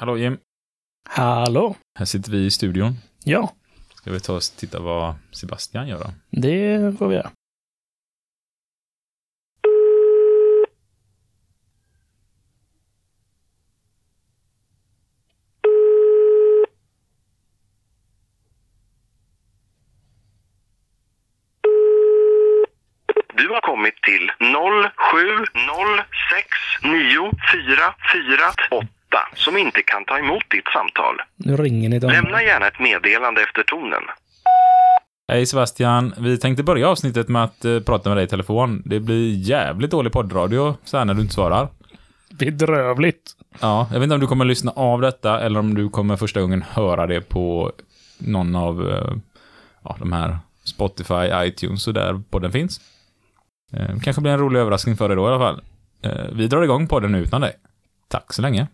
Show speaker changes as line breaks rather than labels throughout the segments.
Hallå Jim,
Hallå?
här sitter vi i studion.
Ja,
Ska vi ta oss och titta vad Sebastian gör då?
det får vi göra.
Du har kommit till 07069448 som inte kan ta emot ditt samtal.
Nu ringer ni dem.
Lämna gärna ett meddelande efter tonen.
Hej Sebastian, vi tänkte börja avsnittet med att eh, prata med dig i telefon. Det blir jävligt dålig poddradio så här när du inte svarar.
Bedrövligt.
Ja, jag vet inte om du kommer lyssna av detta eller om du kommer första gången höra det på någon av eh, ja, de här Spotify, iTunes och där podden finns. Eh, kanske blir en rolig överraskning för dig då i alla fall. Eh, vi drar igång podden utan dig. Tack så länge.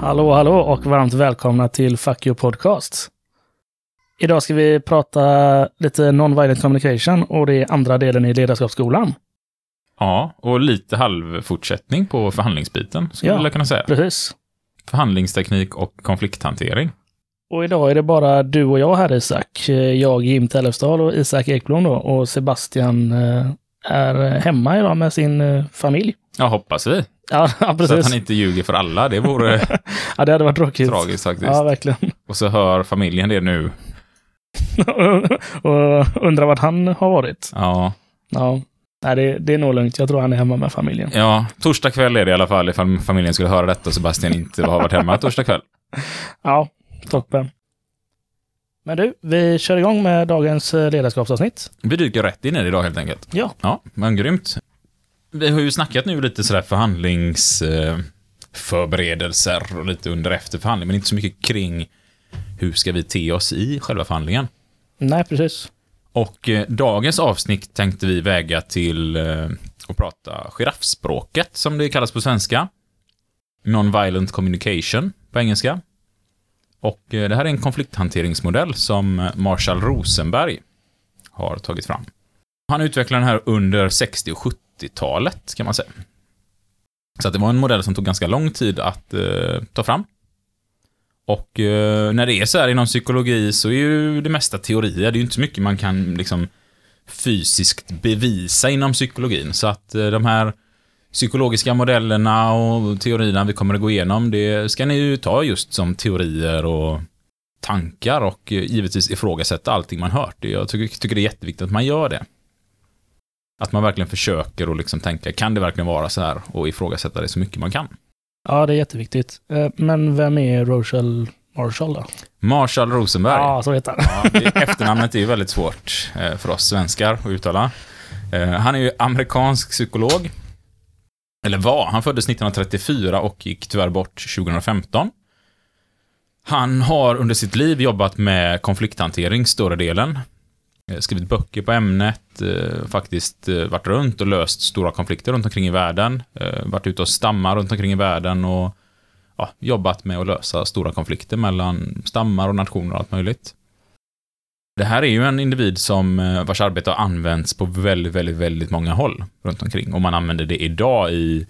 Hallå, hallå och varmt välkomna till Fuck You Podcast. Idag ska vi prata lite non-violent communication och det är andra delen i ledarskapsskolan.
Ja, och lite halvfortsättning på förhandlingsbiten, skulle
Ja.
jag kunna säga.
Precis.
Förhandlingsteknik och konflikthantering.
Och idag är det bara du och jag här Isak. Jag Jim Tellefsdal och Isak Ekblom då. Och Sebastian eh, är hemma idag med sin eh, familj.
Ja, hoppas vi.
Ja, ja,
Så att
precis.
han inte ljuger för alla. Det vore
Ja, det hade varit tråkigt.
tragiskt faktiskt.
Ja, verkligen.
Och så hör familjen det nu.
och undrar vart han har varit.
Ja,
Ja, nej, det, det är nog lugnt. Jag tror han är hemma med familjen.
ja, torsdag kväll är det i alla fall ifall familjen skulle höra detta och Sebastian inte har varit hemma torsdag kväll.
Ja, toppen. Men du, vi kör igång med dagens eh, ledarskapsavsnitt.
Vi dyker rätt in i det idag helt enkelt.
Ja,
Ja, men grymt. Vi har ju snackat nu lite sådär förhandlingsförberedelser och lite under efter förhandling, men inte så mycket kring hur ska vi te oss i själva förhandlingen.
nej precis.
Och eh, dagens avsnitt tänkte vi väga till eh, att prata giraffspråket, som det kallas på svenska. Non-violent communication på engelska. Och eh, det här är en konflikthanteringsmodell som Marshall Rosenberg har tagit fram. Han utvecklade den här under 60 och 70-talet, kan man säga. Så att det var en modell som tog ganska lång tid att eh, ta fram. Och eh, när det är så här inom psykologi så är ju det mesta teorier. Det är ju inte så mycket man kan liksom fysiskt bevisa inom psykologin. Så att eh, de här psykologiska modellerna och teorierna vi kommer att gå igenom, det ska ni ju ta just som teorier och tankar och eh, givetvis ifrågasätta allting man hört. Jag tycker, tycker det är jätteviktigt att man gör det. Att man verkligen försöker och liksom tänka, kan det verkligen vara så här? Och ifrågasätta det så mycket man kan.
Ja, det är jätteviktigt. Eh, Men vem är Rochelle Marshall då?
Marshall Rosenberg.
Ja, så heter han.
Ja, det- efternamnet är ju väldigt svårt eh, för oss svenskar att uttala. Eh, Han är ju amerikansk psykolog. Eller var. Han föddes 1934 och gick tyvärr bort 2015. Han har under sitt liv jobbat med konflikthantering större delen. Eh, skrivit böcker på ämnet, eh, faktiskt eh, varit runt och löst stora konflikter runt omkring i världen. Varit ute och stammar runt omkring i världen och ja, jobbat med att lösa stora konflikter mellan stammar och nationer och allt möjligt. Det här är ju en individ som vars arbete har använts på väldigt, väldigt, väldigt många håll runt omkring. Och man använder det idag i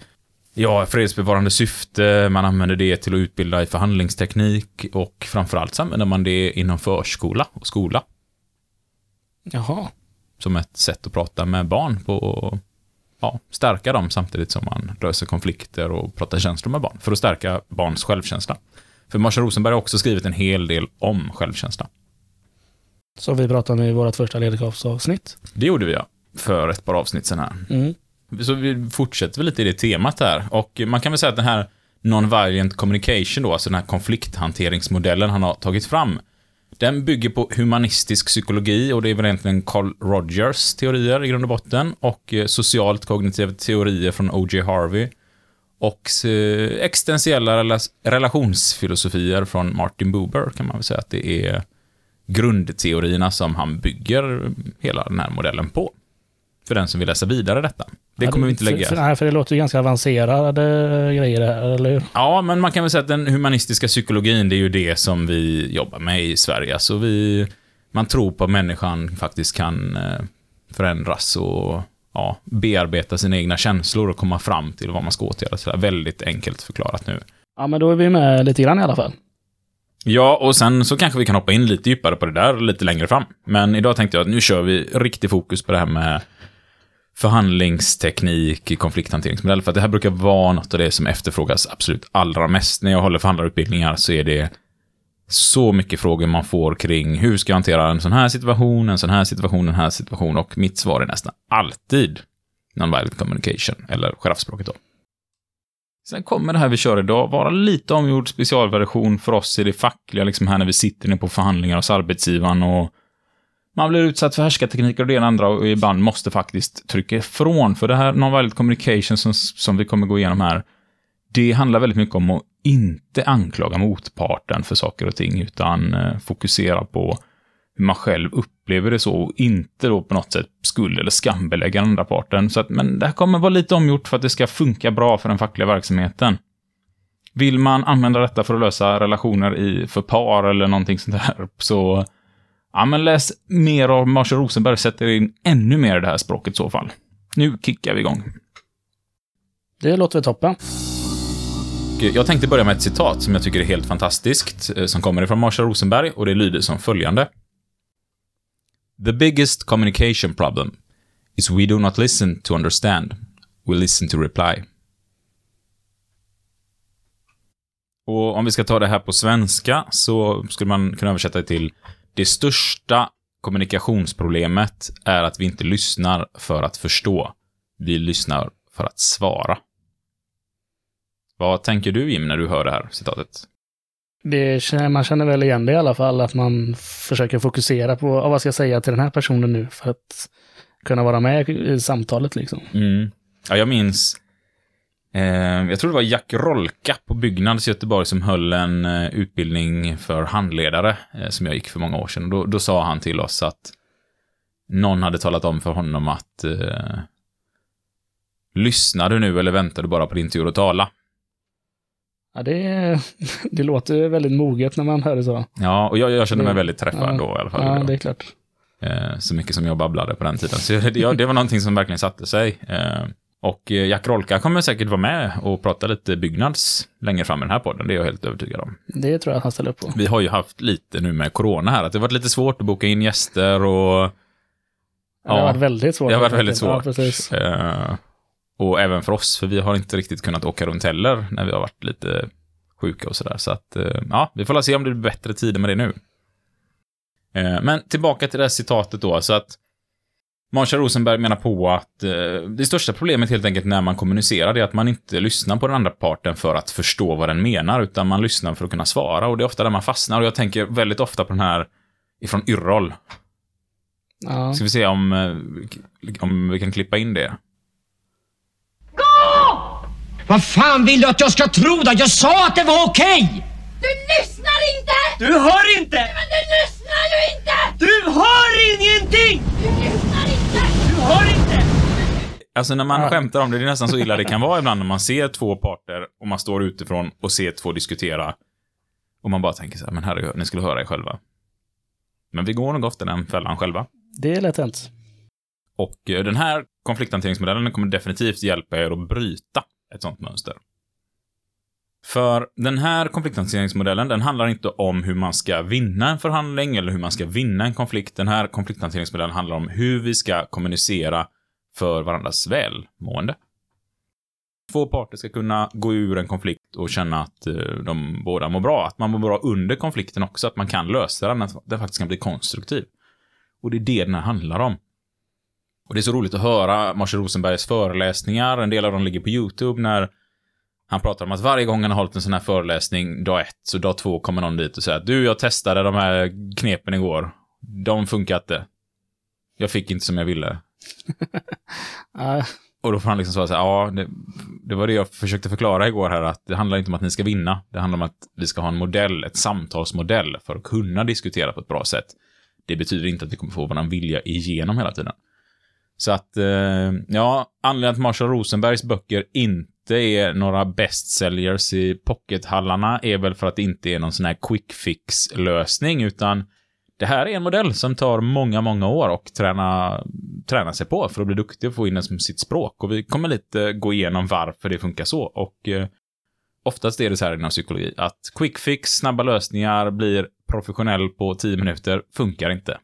ja, fredsbevarande syfte, man använder det till att utbilda i förhandlingsteknik och framförallt så använder man det inom förskola och skola
Jaha.
som ett sätt att prata med barn på och ja, stärka dem samtidigt som man löser konflikter och pratar känslor med barn. För att stärka barns självkänsla. För Marshall Rosenberg har också skrivit en hel del om självkänsla.
Som vi pratade om i vårt första ledarskapsavsnitt.
Det gjorde vi ja, för ett par avsnitt sen här.
Mm.
Så vi fortsätter väl lite i det temat här. Och man kan väl säga att den här non-violent communication då, alltså den här konflikthanteringsmodellen han har tagit fram, den bygger på humanistisk psykologi och det är väl egentligen Carl Rogers teorier i grund och botten och eh, socialt kognitiva teorier från O.J. Harvey och eh, existentiella relationsfilosofier från Martin Buber kan man väl säga att det är grundteorierna som han bygger hela den här modellen på. För den som vill läsa vidare detta. Det
Ja,
kommer vi inte lägga.
För, nej, för det låter ju ganska avancerade grejer här, eller hur?
Ja, men man kan väl säga att den humanistiska psykologin, det är ju det som vi jobbar med i Sverige. Alltså vi, man tror på att människan faktiskt kan eh, förändras och ja, bearbeta sina egna känslor och komma fram till vad man ska åtgärda. Så det väldigt enkelt förklarat nu.
Ja, men då är vi med lite grann i alla fall.
Ja, och sen så kanske vi kan hoppa in lite djupare på det där lite längre fram. Men idag tänkte jag att nu kör vi riktig fokus på det här med förhandlingsteknik i konflikthanteringsmodell. För att det här brukar vara något av det som efterfrågas absolut allra mest. När jag håller förhandlarutbildningar så är det så mycket frågor man får kring hur ska jag hantera en sån här situation, en sån här situation, en här situation. Och mitt svar är nästan alltid non-violent communication, eller giraffspråket då. Sen kommer det här vi kör idag vara lite omgjord specialversion för oss i det fackliga, liksom här när vi sitter inne på förhandlingar hos arbetsgivaren och man blir utsatt för härskartekniker och det ena och andra och ibland måste faktiskt trycka ifrån. För det här non-violent communication som, som vi kommer gå igenom här, det handlar väldigt mycket om att inte anklaga motparten för saker och ting, utan eh, fokusera på hur man själv upplever det så och inte då på något sätt skuld eller skambelägga den andra parten. Så att, men det här kommer vara lite omgjort för att det ska funka bra för den fackliga verksamheten. Vill man använda detta för att lösa relationer i, för par eller någonting sånt där, så ja, men läs mer av Marshall Rosenberg, sätter in ännu mer i det här språket i så fall. Nu kickar vi igång.
Det låter väl toppen.
Jag tänkte börja med ett citat som jag tycker är helt fantastiskt, eh, som kommer ifrån Marshall Rosenberg, och det lyder som följande. The biggest communication problem is we do not listen to understand, we listen to reply. Och om vi ska ta det här på svenska så skulle man kunna översätta det till det största kommunikationsproblemet är att vi inte lyssnar för att förstå. Vi lyssnar för att svara. Vad tänker du Jim när du hör det här citatet?
Det, man känner väl igen det i alla fall, att man försöker fokusera på "Ja, vad ska jag säga till den här personen nu för att kunna vara med i samtalet liksom.
Mm. Ja, jag minns, jag tror det var Jack Rolka på Byggnads i Göteborg som höll en eh, utbildning för handledare eh, som jag gick för många år sedan. Då, då sa han till oss att någon hade talat om för honom att eh, lyssnar du nu eller väntar du bara på din tur att tala?
Ja, det, det låter väldigt moget när man hör det så.
Ja, och jag, jag kände mig
Det-
väldigt träffad
ja,
då i alla fall.
Ja, det är klart.
Eh, så mycket som jag babblade på den tiden. Så det, det var någonting som verkligen satte sig. Eh, och eh, Jack Rolka kommer säkert vara med och prata lite byggnads längre fram i den här podden, det är jag helt övertygad om.
Det tror jag att han ställer upp på.
Vi har ju haft lite nu med corona här, att det har varit lite svårt att boka in gäster och...
Det har varit väldigt svårt.
Det har varit väldigt
Ja,
svårt.
precis.
Eh, och även för oss, för vi har inte riktigt kunnat åka runt heller när vi har varit lite sjuka och sådär. Så att, eh, ja, vi får la se om det blir bättre tider med det nu. Men tillbaka till det här citatet då, så att Marshall Rosenberg menar på att eh, det största problemet helt enkelt när man kommunicerar är att man inte lyssnar på den andra parten för att förstå vad den menar, utan man lyssnar för att kunna svara. Och det är ofta där man fastnar. Och jag tänker väldigt ofta på den här ifrån Yrrol.
Ja.
Ska vi se om, eh, om vi kan klippa in det.
Vad fan vill du att jag ska tro då? Jag sa att det var okej!
Du lyssnar inte!
Du hör inte!
Men du lyssnar ju inte!
Du hör ingenting!
Du lyssnar
hör inte!
Alltså när man
Ja.
skämtar om det, det är nästan så illa det kan vara ibland när man ser två parter och man står utifrån och ser två diskutera. Och man bara tänker så här, men herregud, ni skulle höra er själva. Men vi går nog ofta den fällan själva.
Det är lätt hänt.
Och eh, den här konflikthanteringsmodellen kommer definitivt hjälpa er att bryta ett sånt mönster. För den här konflikthanteringsmodellen, den handlar inte om hur man ska vinna en förhandling eller hur man ska vinna en konflikt. Den här konflikthanteringsmodellen handlar om hur vi ska kommunicera för varandras välmående. Två parter ska kunna gå ur en konflikt och känna att eh, de båda mår bra. Att man mår bra under konflikten också, att man kan lösa den, att den faktiskt kan bli konstruktiv. Och det är det den här handlar om. Och det är så roligt att höra Marshall Rosenbergs föreläsningar. En del av dem ligger på YouTube när han pratar om att varje gång han har hållit en sån här föreläsning, dag ett, så dag två kommer någon dit och säger att du, jag testade de här knepen igår. De funkar inte. Jag fick inte som jag ville. Och då får han liksom svara så här, ja, det, det var det jag försökte förklara igår här, att det handlar inte om att ni ska vinna. Det handlar om att vi ska ha en modell, ett samtalsmodell för att kunna diskutera på ett bra sätt. Det betyder inte att vi kommer få vår vilja igenom hela tiden. Så att, eh, ja, anledningen till att Marshall Rosenbergs böcker inte är några bestsellers i pockethallarna är väl för att det inte är någon sån här quick fix-lösning, utan det här är en modell som tar många, många år och träna, träna sig på för att bli duktig och få in den som sitt språk. Och vi kommer lite gå igenom varför det funkar så. Och eh, oftast är det så här inom psykologi att quick fix, snabba lösningar, blir professionell på tio minuter, funkar inte.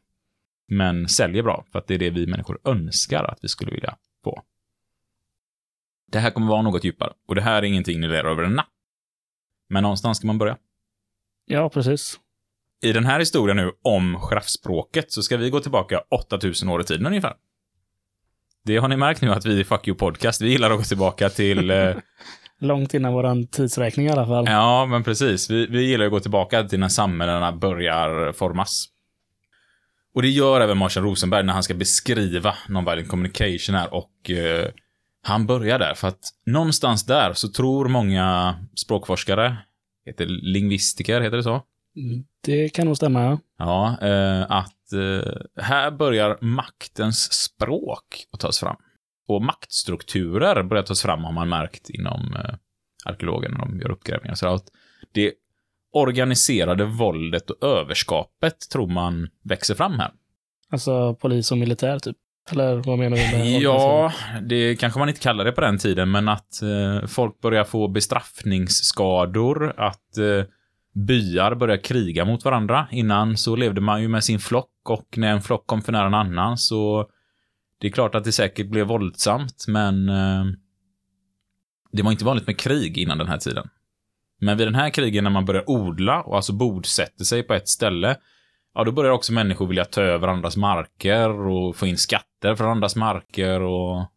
Men säljer bra, för att det är det vi människor önskar att vi skulle vilja. Det här kommer vara något djupare, och det här är ingenting ni lär över en natt. Men någonstans ska man börja.
Ja, precis.
I den här historien nu om giraffspråket så ska vi gå tillbaka 8000 år i tiden ungefär. Det har ni märkt nu att vi i Fuck You Podcast, vi gillar att gå tillbaka till... Eh,
Långt innan våran tidsräkning i alla fall.
ja, men precis. Vi, vi gillar att gå tillbaka till när samhällena börjar formas. Och det gör även Marshall Rosenberg när han ska beskriva nonviolent communication här och eh, han börjar där för att någonstans där så tror många språkforskare, heter lingvistiker, heter det så?
Det kan nog stämma, ja.
Ja, eh, att eh, här börjar maktens språk att tas fram. Och maktstrukturer börjar tas fram har man märkt inom eh, när de gör uppgrävningar. Så att det organiserade våldet och överskapet tror man växer fram här.
Alltså polis och militär, typ. Eller vad menar du med
Ja, det kanske man inte kallar det på den tiden, men att eh, folk börjar få bestraffningsskador, att eh, byar börjar kriga mot varandra. Innan så levde man ju med sin flock och när en flock kom för nära en annan så det är klart att det säkert blev våldsamt, men eh, det var inte vanligt med krig innan den här tiden. Men vid den här krigen när man börjar odla och alltså bodsätter sig på ett ställe, ja då börjar också människor vilja ta över andras marker och få in skatter från andras marker och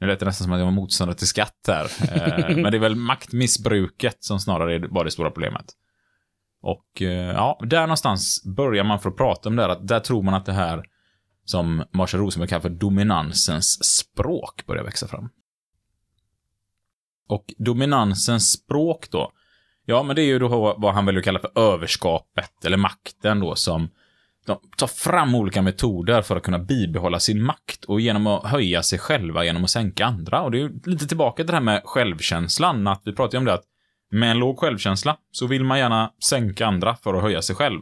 nu lät det nästan som att jag var motståndare till skatt här. Eh, men det är väl maktmissbruket som snarare var det stora problemet. Och eh, ja, där någonstans börjar man få prata om det här, att där tror man att det här som Marshall Rosenberg kallar för dominansens språk börjar växa fram. Och dominansens språk då, ja men det är ju då vad han väljer att kalla för överskapet, eller makten då, som de tar fram olika metoder för att kunna bibehålla sin makt och genom att höja sig själva genom att sänka andra. Och det är ju lite tillbaka till det här med självkänslan, att vi pratar ju om det att med en låg självkänsla så vill man gärna sänka andra för att höja sig själv.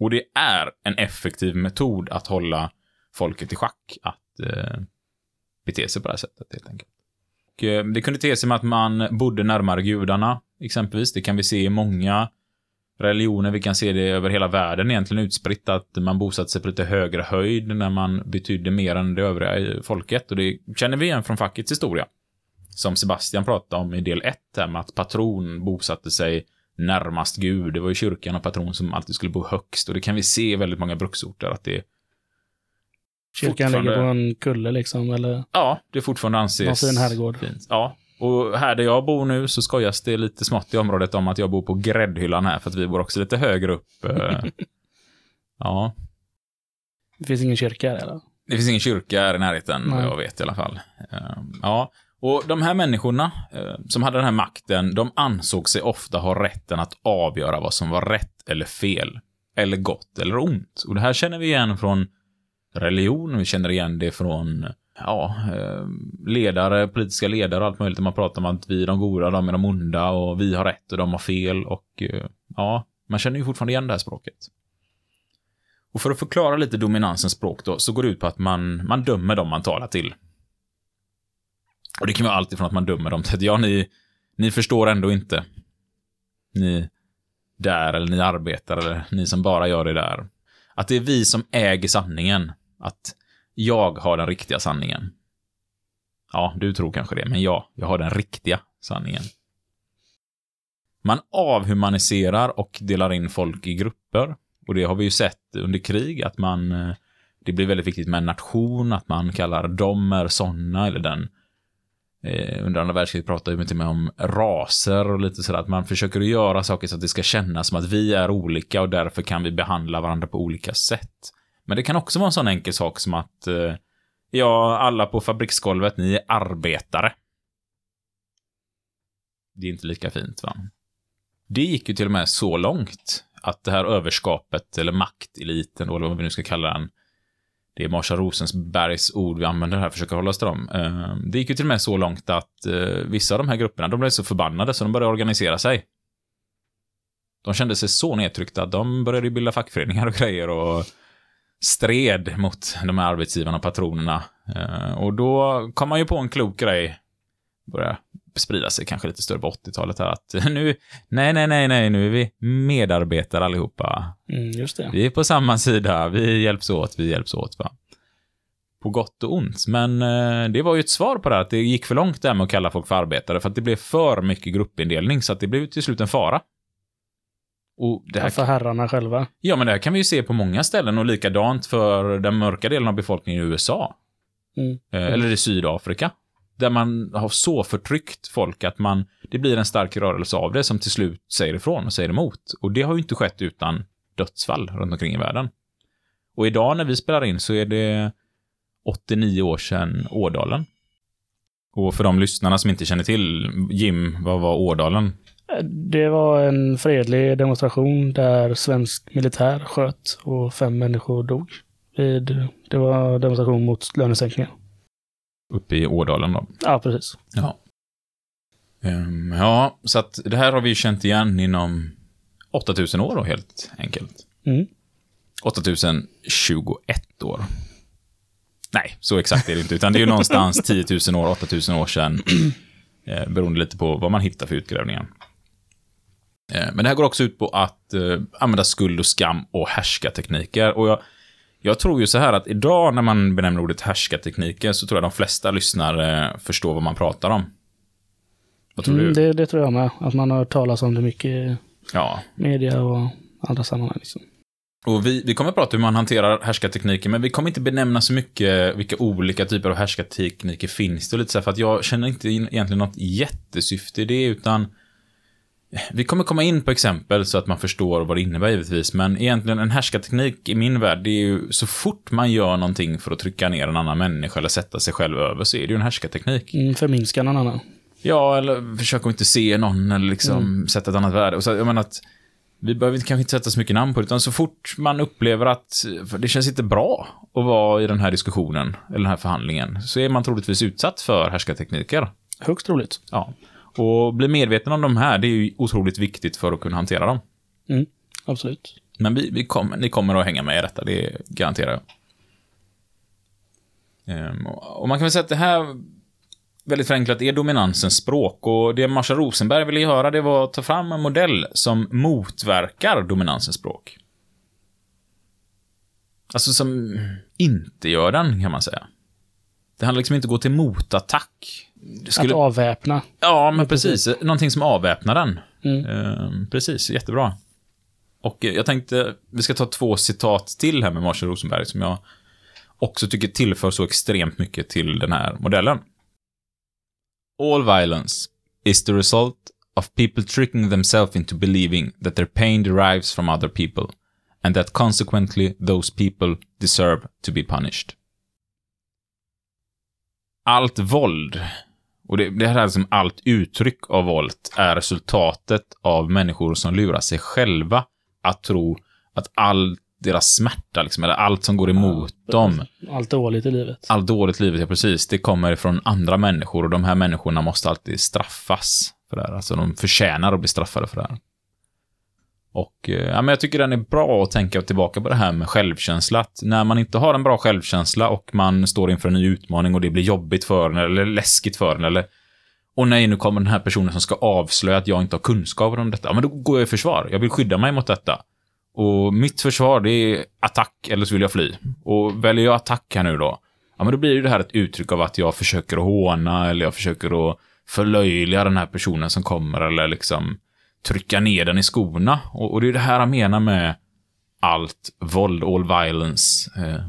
Och det är en effektiv metod att hålla folket i schack, att eh, bete sig på det här sättet helt enkelt. Och, eh, det kunde te sig med att man bodde närmare gudarna, exempelvis. Det kan vi se i många religioner. Vi kan se det över hela världen egentligen utspritt, att man bosatte sig på lite högre höjd när man betydde mer än det övriga folket. Och det känner vi igen från fackets historia. Som Sebastian pratade om i del 1, här med att patron bosatte sig närmast Gud. Det var ju kyrkan och patron som alltid skulle bo högst. Och det kan vi se i väldigt många bruksorter, att det
Kyrkan ligger på en kulle liksom, eller
Ja, det fortfarande anses
någon fin herrgård.
fint. Ja, och här där jag bor nu så skojas det lite smått i området om att jag bor på gräddhyllan här, för att vi bor också lite högre upp. eh. ja,
Det finns ingen kyrka här, eller?
det finns ingen kyrka här i närheten, vad jag vet i alla fall. Eh, ja, och de här människorna eh, som hade den här makten, de ansåg sig ofta ha rätten att avgöra vad som var rätt eller fel, eller gott eller ont. Och det här känner vi igen från religion, vi känner igen det från ja, eh, ledare, politiska ledare och allt möjligt. Man pratar om att vi är de goda, de är de onda och vi har rätt och de har fel och eh, ja, man känner ju fortfarande igen det här språket. Och för att förklara lite dominansens språk då, så går det ut på att man, man dömer dem man talar till. Och det kan vara allt ifrån att man dömer dem till att ja, ni, ni förstår ändå inte. Ni där, eller ni arbetar, eller ni som bara gör det där. Att det är vi som äger sanningen. Att jag har den riktiga sanningen. Ja, du tror kanske det, men ja, jag har den riktiga sanningen. Man avhumaniserar och delar in folk i grupper. Och det har vi ju sett under krig, att man... Eh, det blir väldigt viktigt med en nation, att man kallar dem är såna, eller den... Eh, under andra världskriget pratade vi till och med om raser och lite sådär, att man försöker att göra saker så att det ska kännas som att vi är olika och därför kan vi behandla varandra på olika sätt. Men det kan också vara en sån enkel sak som att eh, ja, alla på fabriksgolvet, ni är arbetare. Det är inte lika fint, va? Det gick ju till och med så långt att det här överskapet, eller makteliten, eller vad vi nu ska kalla den, det är Marsha Rosensbergs ord vi använder här, försöker hålla oss till dem. Eh, det gick ju till och med så långt att eh, vissa av de här grupperna, de blev så förbannade så de började organisera sig. De kände sig så nedtryckta att de började bilda fackföreningar och grejer och stred mot de här arbetsgivarna och patronerna. Eh, Och då kom man ju på en klok grej, börja sprida sig kanske lite större på 80-talet här, att nu, nej, nej, nej, nej, nu är vi medarbetare allihopa.
Mm, just det.
Vi är på samma sida, vi hjälps åt, vi hjälps åt. Va? På gott och ont. Men eh, det var ju ett svar på det här, att det gick för långt där med att kalla folk för arbetare, för att det blev för mycket gruppindelning, så att det blev till slut en fara. Och det här,
För herrarna själva.
ja, men det här kan vi ju se på många ställen och likadant för den mörka delen av befolkningen i USA.
Mm.
Eh, Eller i Sydafrika. Där man har så förtryckt folk att man, det blir en stark rörelse av det som till slut säger ifrån och säger emot. Och det har ju inte skett utan dödsfall runt omkring i världen. Och idag när vi spelar in så är det 89 år sedan Ådalen. Och för de lyssnarna som inte känner till, Jim, vad var Ådalen?
Det var en fredlig demonstration där svensk militär sköt och fem människor dog. Vid, det var demonstration mot lönesänkningar.
Uppe i Ådalen då.
Ja, precis.
Ja. Ehm, ja, så att det här har vi känt igen inom 8000 år då, helt enkelt.
Mm.
8021 år. Nej, så exakt är det inte, utan det är ju någonstans 10 000 år, 8000 år sedan. Eh, beroende lite på vad man hittar för utgrävningar. Eh, men det här går också ut på att eh, använda skuld och skam och härskartekniker. Och jag, jag tror ju så här att idag när man benämner ordet härskartekniker så tror jag de flesta lyssnare förstår vad man pratar om. Vad tror
Mm,
du?
det, det tror jag med. Att man har hört talas om det mycket i
Ja,
media och andra sammanhang. Liksom.
Och vi, vi kommer att prata hur man hanterar härskartekniker, men vi kommer inte benämna så mycket vilka olika typer av härskartekniker finns det lite så här, för att jag känner inte in- egentligen något jättesyfte i det, utan vi kommer komma in på exempel så att man förstår vad det innebär givetvis, men egentligen en härskarteknik i min värld, det är ju så fort man gör någonting för att trycka ner en annan människa eller sätta sig själv över så är det ju en härskarteknik.
Mm, förminska någon annan.
Ja, eller försöka inte se någon eller liksom sätta ett annat värde. Och så, jag menar att vi behöver kanske inte sätta så mycket namn på det, utan så fort man upplever att det känns inte bra att vara i den här diskussionen, eller den här förhandlingen, så är man troligtvis utsatt för härskartekniker.
Högst troligt.
Ja. Och bli medveten om de här, det är ju otroligt viktigt för att kunna hantera dem.
Mm, absolut.
Men vi, vi kommer, ni kommer att hänga med i detta, det garanterar jag. Ehm, och och man kan väl säga att det här, väldigt förenklat, är dominansens språk. Och det Marsha Rosenberg ville göra, det var att ta fram en modell som motverkar dominansens språk. Alltså som inte gör den, kan man säga. Det handlar liksom inte om att gå till motattack. Skulle-
Att avväpna.
Ja, men precis. Någonting som avväpnar den.
Mm.
Ehm, precis, jättebra. Och eh, jag tänkte, vi ska ta två citat till här med Marsha Rosenberg som jag också tycker tillför så extremt mycket till den här modellen. All violence is the result of people tricking themselves into believing that their pain derives from other people and that consequently those people deserve to be punished. Allt våld och det, det här är som allt uttryck av våld är resultatet av människor som lurar sig själva att tro att all deras smärta, liksom, eller allt som går emot dem,
Allt dåligt i livet.
allt dåligt i livet, ja precis, det kommer från andra människor och de här människorna måste alltid straffas för det här. Alltså de förtjänar att bli straffade för det här. Och eh, ja, men jag tycker den är bra att tänka tillbaka på det här med självkänsla. Att när man inte har en bra självkänsla och man står inför en ny utmaning och det blir jobbigt för en eller läskigt för en eller och nej, nu kommer den här personen som ska avslöja att jag inte har kunskaper om detta. Ja, men då går jag i försvar. Jag vill skydda mig mot detta. Och mitt försvar, det är attack, eller så vill jag fly. Och väljer jag attack här nu då, ja men då blir ju det här ett uttryck av att jag försöker att håna, eller jag försöker att förlöjliga den här personen som kommer, eller liksom trycka ner den i skorna. Och, och det är det här han menar med allt våld, all violence. Eh,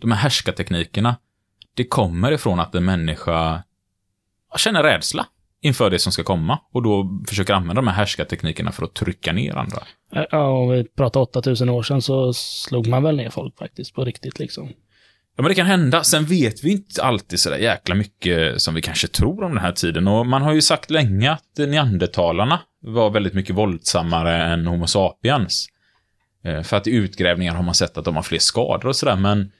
de här härskarteknikerna, det kommer ifrån att en människa känner rädsla inför det som ska komma och då försöker använda de här härskarteknikerna för att trycka ner andra.
Ja, om vi pratar 8000 år sedan så slog man väl ner folk faktiskt på riktigt liksom.
Ja, men det kan hända. Sen vet vi inte alltid sådär jäkla mycket som vi kanske tror om den här tiden. Och man har ju sagt länge att neandertalarna var väldigt mycket våldsammare än Homo sapiens. Eh, för att i utgrävningar har man sett att de har fler skador och sådär, men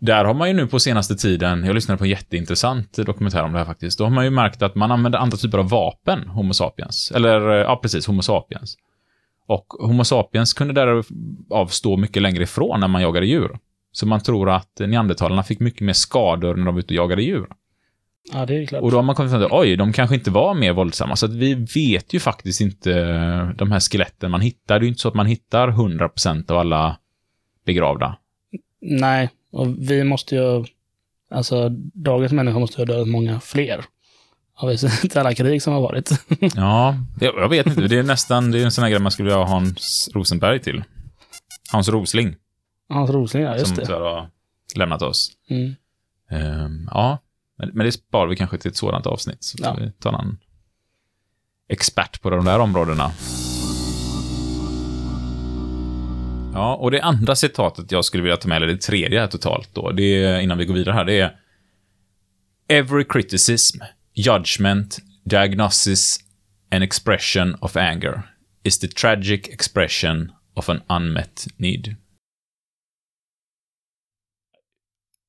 där har man ju nu på senaste tiden, jag lyssnade på en jätteintressant dokumentär om det här faktiskt, då har man ju märkt att man använder andra typer av vapen, Homo sapiens. Eller, eh, ja precis, Homo sapiens. Och Homo sapiens kunde därav stå mycket längre ifrån när man jagade djur. Så man tror att neandertalarna fick mycket mer skador när de var ute och jagade djur.
Ja, det är klart.
Och då har man kommit fram till, oj, de kanske inte var mer våldsamma. Så att vi vet ju faktiskt inte de här skeletten man hittar. Det är ju inte så att man hittar 100% av alla begravda.
Nej, och vi måste ju... Alltså, dagens människor måste ju ha dödat många fler. Sett alla krig som har varit.
Ja, jag vet inte. Det är nästan, det är en sån här grej man skulle vilja ha Hans Rosenberg till. Hans Rosling,
Hans Rosling, ja, just
som
det.
tyvärr har lämnat oss.
Mm.
Ehm, ja, men, men det sparar vi kanske till ett sådant avsnitt. Så
Ja.
vi ta en expert på de där områdena. Ja, och det andra citatet jag skulle vilja ta med, eller det tredje här totalt då, det är, innan vi går vidare här, det är Every criticism, judgment, diagnosis and expression of anger is the tragic expression of an unmet need.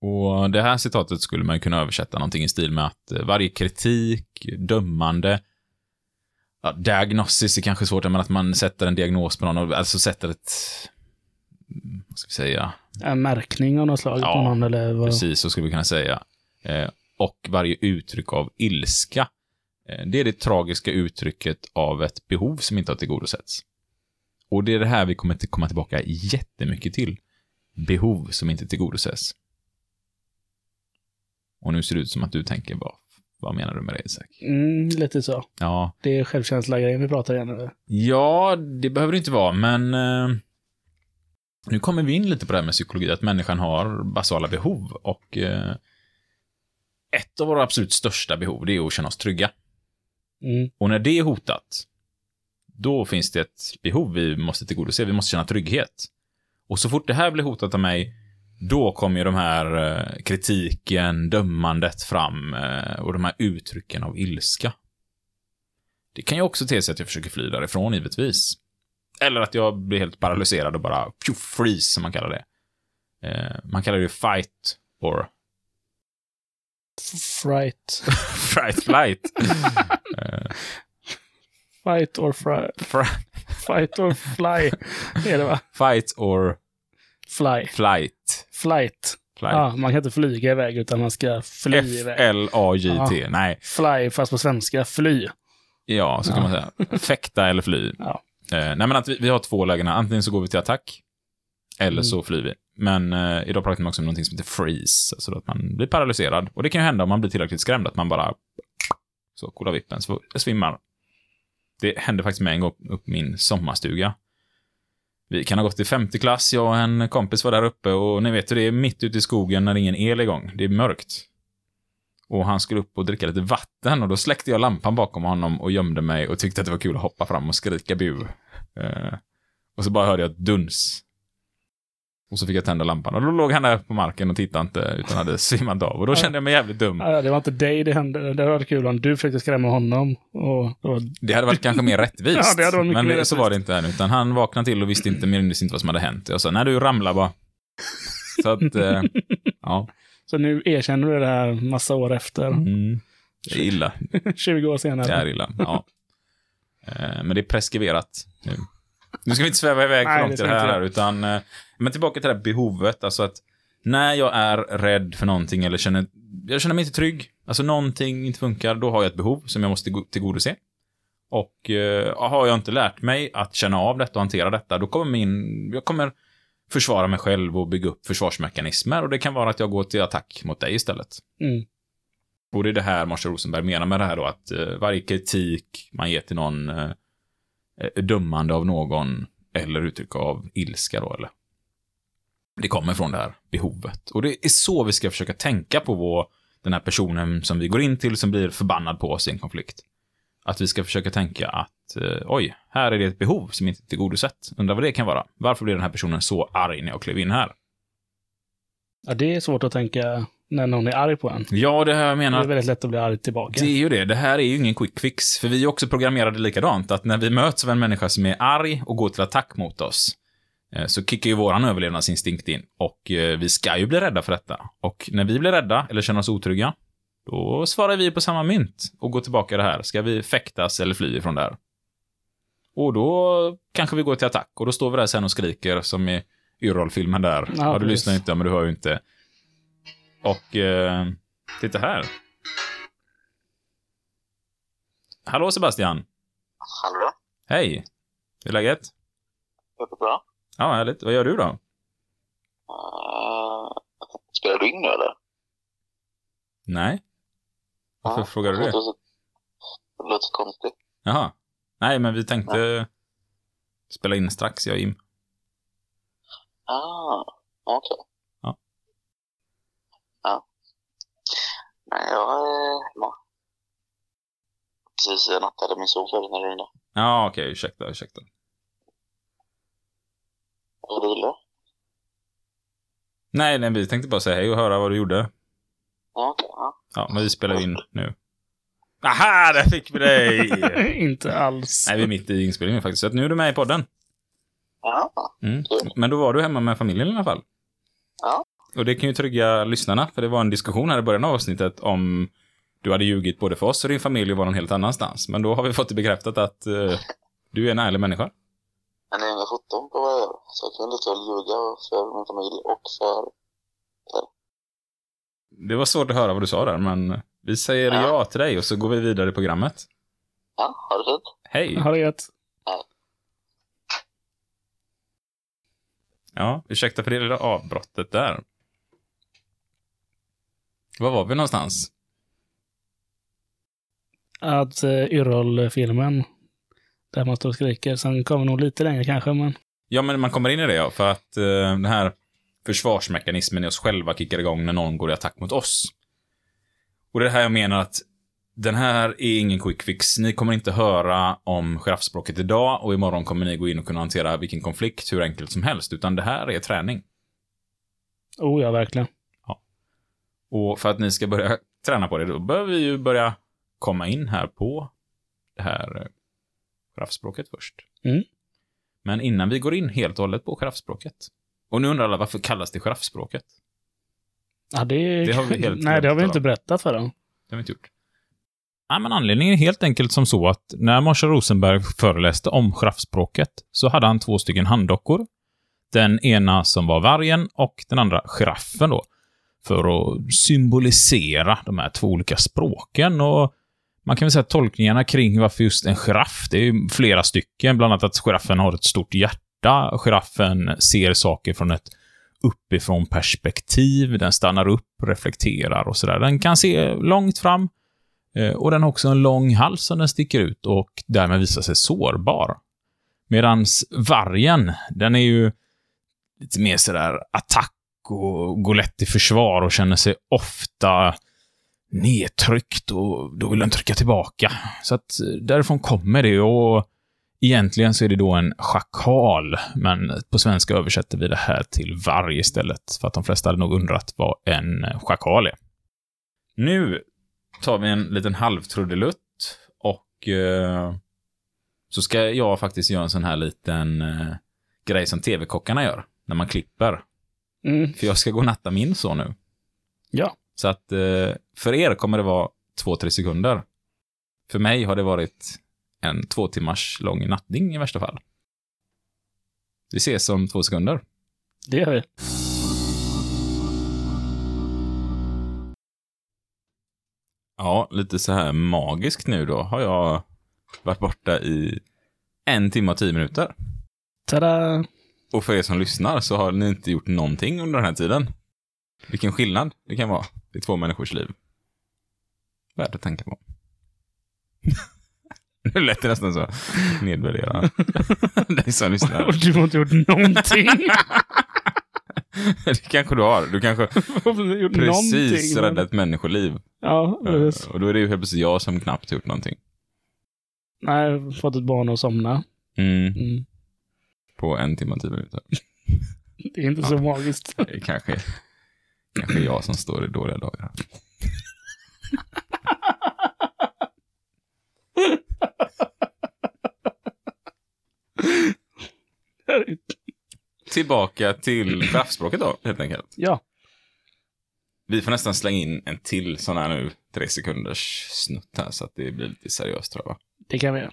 Och det här citatet skulle man kunna översätta någonting i stil med att eh, varje kritik, dömande, ja, diagnosis är kanske svårt, men att man sätter en diagnos på någon, alltså sätter ett, mm, vad ska vi säga,
En märkning av något slag
Ja,
på någon eller vad?
Precis, så skulle vi kunna säga. Eh, och varje uttryck av ilska. Eh, det är det tragiska uttrycket av ett behov som inte har tillgodosetts. Och det är det här vi kommer att komma tillbaka jättemycket till. Behov som inte tillgodoses. Och nu ser det ut som att du tänker, vad, vad menar du med det Isak?
Mm, lite så.
Ja,
Det är självkänsla-grejen vi pratar igen nu.
Ja, det behöver det inte vara, men eh, nu kommer vi in lite på det här med psykologi, att människan har basala behov och eh, ett av våra absolut största behov, det är att känna oss trygga.
Mm.
Och när det är hotat, då finns det ett behov vi måste tillgodose, vi måste känna trygghet. Och så fort det här blir hotat av mig, då kommer ju de här eh, kritiken, dömandet fram eh, och de här uttrycken av ilska. Det kan ju också te sig att jag försöker fly därifrån, givetvis. Eller att jag blir helt paralyserad och bara freeze, som man kallar det. Eh, man kallar det fight or
Fright.
fright flight.
Fight or fry.
fr-
Fight or fly. är det va?
fight or
Fly.
flight.
Flight.
flight.
Ja, man kan inte flyga iväg utan man ska fly iväg.
F-L-A-J-T. Nej,
Fly, fast på svenska. Fly.
ja, så kan man säga. Fäkta eller fly.
Ja.
Eh, nej, men att vi, vi har två lägen. här. Antingen så går vi till attack, eller
Mm.
så flyr vi. Men eh, idag pratar man också om någonting som heter freeze, alltså att man blir paralyserad. Och det kan ju hända om man blir tillräckligt skrämd, att man bara så kolla vippen, så svimmar. Det hände faktiskt med en gång upp min sommarstuga. Vi kan ha gått i femte klass, jag och en kompis var där uppe och ni vet hur det är mitt ute i skogen när ingen el är igång. Det är mörkt. Och han skulle upp och dricka lite vatten och då släckte jag lampan bakom honom och gömde mig och tyckte att det var kul att hoppa fram och skrika bu. Eh, och så bara hörde jag ett duns. Och så fick jag tända lampan och då låg han där på marken och tittade inte utan hade svimmat av och då kände jag mig jävligt dum.
Ja, det var inte dig det hände. Det hade varit kul om du försökte skrämma honom. Och, och,
Det hade varit kanske mer rättvist.
Ja, det hade varit mycket
men
mer
så var det inte här, utan han vaknade till och visste inte, visste inte vad som hade hänt. Jag sa, nej du ramlar bara. Så att, eh, ja.
så nu erkänner du det här massa år efter.
Mm. Det är illa.
20 år senare.
Det är illa, ja. Eh, Men det är preskriberat nu. Nu ska vi inte sväva iväg för långt
det
i det här, utan... Men tillbaka till det här behovet, alltså att när jag är rädd för någonting eller känner... Jag känner mig inte trygg, alltså någonting inte funkar, då har jag ett behov som jag måste go- tillgodose. Och eh, har jag inte lärt mig att känna av detta och hantera detta, då kommer min... Jag kommer försvara mig själv och bygga upp försvarsmekanismer och det kan vara att jag går till attack mot dig istället.
Mm.
Och det är det här Marshall Rosenberg menar med det här då, att eh, varje kritik man ger till någon, eh, dömande av någon, eller uttryck av ilska då, eller. Det kommer från det här behovet. Och det är så vi ska försöka tänka på vår, den här personen som vi går in till, som blir förbannad på oss i en konflikt. Att vi ska försöka tänka att, eh, oj, här är det ett behov som inte är tillgodosett. Undrar vad det kan vara. Varför blir den här personen så arg när jag klev in här?
Ja, det är svårt att tänka när någon är arg på en.
Ja, det här jag
Det
menar.
är väldigt lätt att bli arg tillbaka.
Det är ju det. Det här är ju ingen quick fix. För vi är också programmerade likadant. Att när vi möts av en människa som är arg och går till attack mot oss, så kickar ju våran överlevnadsinstinkt in. Och eh, vi ska ju bli rädda för detta. Och när vi blir rädda, eller känner oss otrygga, då svarar vi på samma mynt och går tillbaka det här. Ska vi fäktas eller fly ifrån det här? Och då kanske vi går till attack. Och då står vi där sen och skriker, som i Yrrol-filmen där.
Ja,
Ja, du lyssnar inte, men du hör ju inte. Och eh, titta här. Hallå Sebastian.
Hallå?
Hej. Hur är läget?
Är det bra?
Ja, härligt. Vad gör du då?
Uh, spelar du in nu eller?
Nej. Varför
Ja,
frågar du
Det
det?
låter, konstigt.
Jaha. Nej, men vi tänkte spela in strax, jag och Jim.
Ah, okej.
Ja.
Ja. Nej, jag är hemma. Precis, nattade min förut när du ringde.
Ja, okej. Ursäkta, ursäkta.
Vad du?
Nej, nej, vi tänkte bara säga hej och höra vad du gjorde.
Ja, okej. ja.
Ja, men vi spelar in nu. Aha, där fick vi dig!
inte alls.
Nej, vi är mitt i inspelningen faktiskt. Så att nu är du med i podden.
Ja,
Mm. Men då var du hemma med familjen i alla fall.
Ja.
Och det kan ju trygga lyssnarna, för det var en diskussion här i början av avsnittet om du hade ljugit både för oss och din familj och var någon helt annanstans. Men då har vi fått det bekräftat att eh, du är en ärlig människa.
men det är inga foton Så jag kan lite väl ljuga för min familj och för...
Det var svårt att höra vad du sa där, men vi säger ja,
Ja.
till dig och så går vi vidare i programmet.
Ja, ha det fint.
Hej!
Ha det gött.
Ja, ursäkta för det lilla avbrottet där. Var var vi någonstans?
Att uh, Yrrol-filmen, där man står och skriker. Sen kommer nog lite längre kanske, men
Ja, men man kommer in i det, ja. För att eh, den här försvarsmekanismen i oss själva kickar igång när någon går i attack mot oss. Och det är här jag menar att den här är ingen quick fix. Ni kommer inte höra om giraffspråket idag och imorgon kommer ni gå in och kunna hantera vilken konflikt hur enkelt som helst. Utan det här är träning.
oh ja, verkligen.
Och för att ni ska börja träna på det, då behöver vi ju börja komma in här på det här eh, giraffspråket först.
Mm.
Men innan vi går in helt och hållet på giraffspråket. Och nu undrar alla, varför kallas det giraffspråket?
Ja, det,
Det har vi helt
Nej, det har vi inte berättat för dem.
Det har vi inte gjort. Nej, men anledningen är helt enkelt som så att när Marshall Rosenberg föreläste om giraffspråket så hade han två stycken handdockor. Den ena som var vargen och den andra giraffen då. För att symbolisera de här två olika språken och man kan väl säga att tolkningarna kring varför just en giraff, det är ju flera stycken. Bland annat att giraffen har ett stort hjärta. Giraffen ser saker från ett uppifrån perspektiv. Den stannar upp, reflekterar och sådär. Den kan se långt fram. Eh, och den har också en lång hals som den sticker ut och därmed visar sig sårbar. Medan vargen, den är ju lite mer sådär attack och går lätt i försvar och känner sig ofta nedtryckt och då vill den trycka tillbaka. Så att eh, därifrån kommer det och egentligen så är det då en schakal, men på svenska översätter vi det här till varg istället, för att de flesta hade nog undrat vad en schakal är. Nu tar vi en liten halvtrudelutt och eh, så ska jag faktiskt göra en sån här liten eh, grej som tv-kockarna gör när man klipper.
Mm.
För jag ska gå och natta min son nu.
Ja.
Så att eh, för er kommer det vara två, tre sekunder. För mig har det varit en två timmars lång nattning i värsta fall. Vi ses om två sekunder.
Det gör vi.
Ja, lite så här magiskt nu då har jag varit borta i en timme och tio minuter.
Tada!
Och för er som lyssnar så har ni inte gjort någonting under den här tiden. Vilken skillnad det kan vara i två människors liv. Värt att tänka på. nu lät det nästan så nedvärdera dig som lyssnar.
Och du har inte gjort någonting.
det kanske du har. Du kanske
gjort
precis räddat ett människoliv.
Ja, precis.
Och då är det ju helt plötsligt jag som knappt gjort någonting.
Nej, jag har fått ett barn att somna.
Mm.
Mm.
På en timme och tio minuter.
Det är inte så magiskt.
Det är kanske, kanske jag som står i dåliga dagar. tillbaka till giraffspråket då, helt enkelt.
Ja,
Vi får nästan slänga in en till sån här nu, tre sekunders snutt här, så att det blir lite seriöst tror jag. va?
det kan vi göra.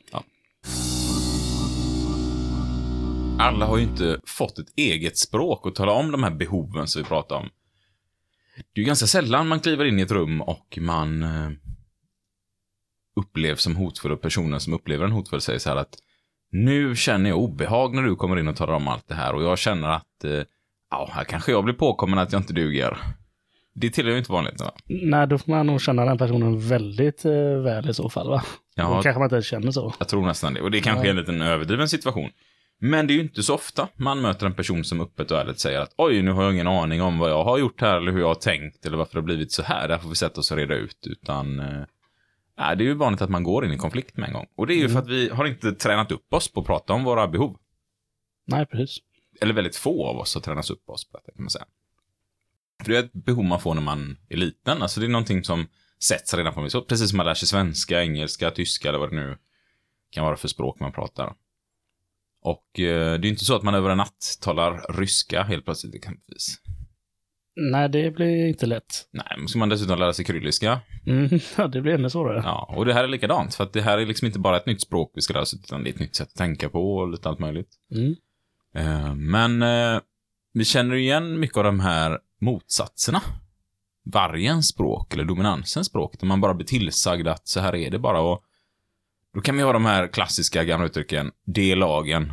Alla har ju inte fått ett eget språk och tala om de här behoven som vi pratar om. Det är ganska sällan man kliver in i ett rum och man eh, upplevs som hotfull och personen som upplever en hotfull säger så här att nu känner jag obehag när du kommer in och talar om allt det här och jag känner att eh, ja, här kanske jag blir påkommen att jag inte duger. Det tillhör ju inte vanligt. Va?
Nej, då får man nog känna den personen väldigt eh, väl i så fall, va?
Ja.
Då kanske man inte känner så.
Jag tror nästan det. Och det kanske är en liten överdriven situation. Men det är ju inte så ofta man möter en person som öppet och ärligt säger att oj, nu har jag ingen aning om vad jag har gjort här eller hur jag har tänkt eller varför det har blivit så här. Det här får vi sätta oss och reda ut. Utan nej, det är ju vanligt att man går in i konflikt med en gång. Och det är ju för att vi har inte tränat upp oss på att prata om våra behov.
Nej, precis.
Eller väldigt få av oss har tränat upp oss på detta kan man säga. För det är ett behov man får när man är liten. Alltså det är någonting som sätts redan från så Precis som man lär sig svenska, engelska, tyska eller vad det nu kan vara för språk man pratar. Och eh, det är inte så att man över en natt talar ryska helt plötsligt exempelvis.
Nej, det blir inte lätt.
Nej, men ska man dessutom lära sig kyrilliska.
Mm, ja, det blir ännu svårare.
Ja, och det här är likadant. För att det här är liksom inte bara ett nytt språk vi ska lära oss, utan det är ett nytt sätt att tänka på och lite allt möjligt.
Mm.
Eh, Men eh, vi känner igen mycket av de här motsatserna. Vargens språk eller dominansens språk, där man bara blir tillsagd att så här är det bara. Och då kan vi ha de här klassiska gamla uttrycken, det är lagen.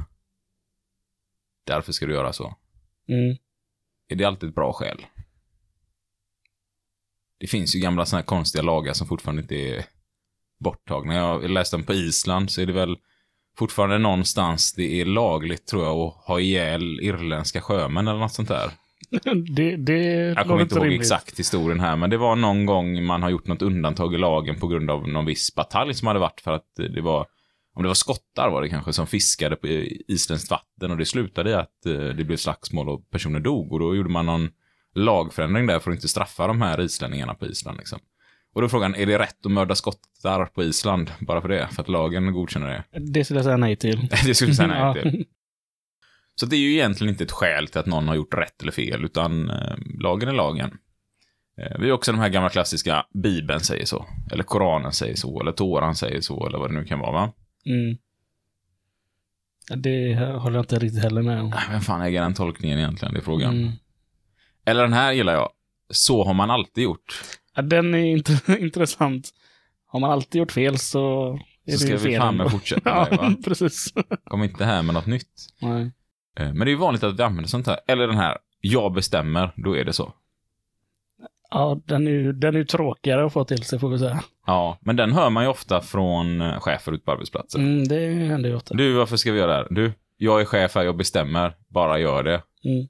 Därför ska du göra så.
Mm.
Är det alltid ett bra skäl? Det finns ju gamla sådana här konstiga lagar som fortfarande inte är borttagna. Jag läste dem på Island så är det väl fortfarande någonstans det är lagligt tror jag att ha ihjäl irländska sjömän eller något sånt där.
Det, det
Jag kommer inte ihåg
rimligt.
exakt historien här, men det var någon gång man har gjort något undantag i lagen på grund av någon viss batalj som hade varit för att det var, om det var skottar var det kanske, som fiskade på isländskt vatten och det slutade i att eh, det blev slagsmål och personer dog och då gjorde man någon lagförändring där för att inte straffa de här islänningarna på Island liksom. Och då är frågan, är det rätt att mörda skottar på Island bara för det? För att lagen godkänner det?
Det skulle jag säga nej till.
det skulle jag säga nej till. Så det är ju egentligen inte ett skäl till att någon har gjort rätt eller fel, utan eh, lagen är lagen. Eh, vi har också de här gamla klassiska, Bibeln säger så, eller Koranen säger så, eller Toran säger så, eller vad det nu kan vara, va?
Mm. Ja, Det håller jag inte riktigt heller med om.
Äh, Vem fan äger den tolkningen egentligen, det är frågan.
Mm.
Eller den här gillar jag. Så har man alltid gjort.
Ja, den är int- intressant. Har man alltid gjort fel så är
Så
det
ska
ju
vi
fel.
fan med fortsätta
Ja,
med, va?
precis.
Kom inte här med något nytt.
Nej.
Eh, Men det är ju vanligt att vi använder sånt här. Eller den här, jag bestämmer, då är det så.
Ja, den är ju den är tråkigare att få till sig får vi säga.
Ja, men den hör man ju ofta från eh, chefer ute på arbetsplatser.
Mm, det händer ju ofta.
Du, varför ska vi göra det här? Du, jag är chef här, jag bestämmer. Bara gör det.
Mm.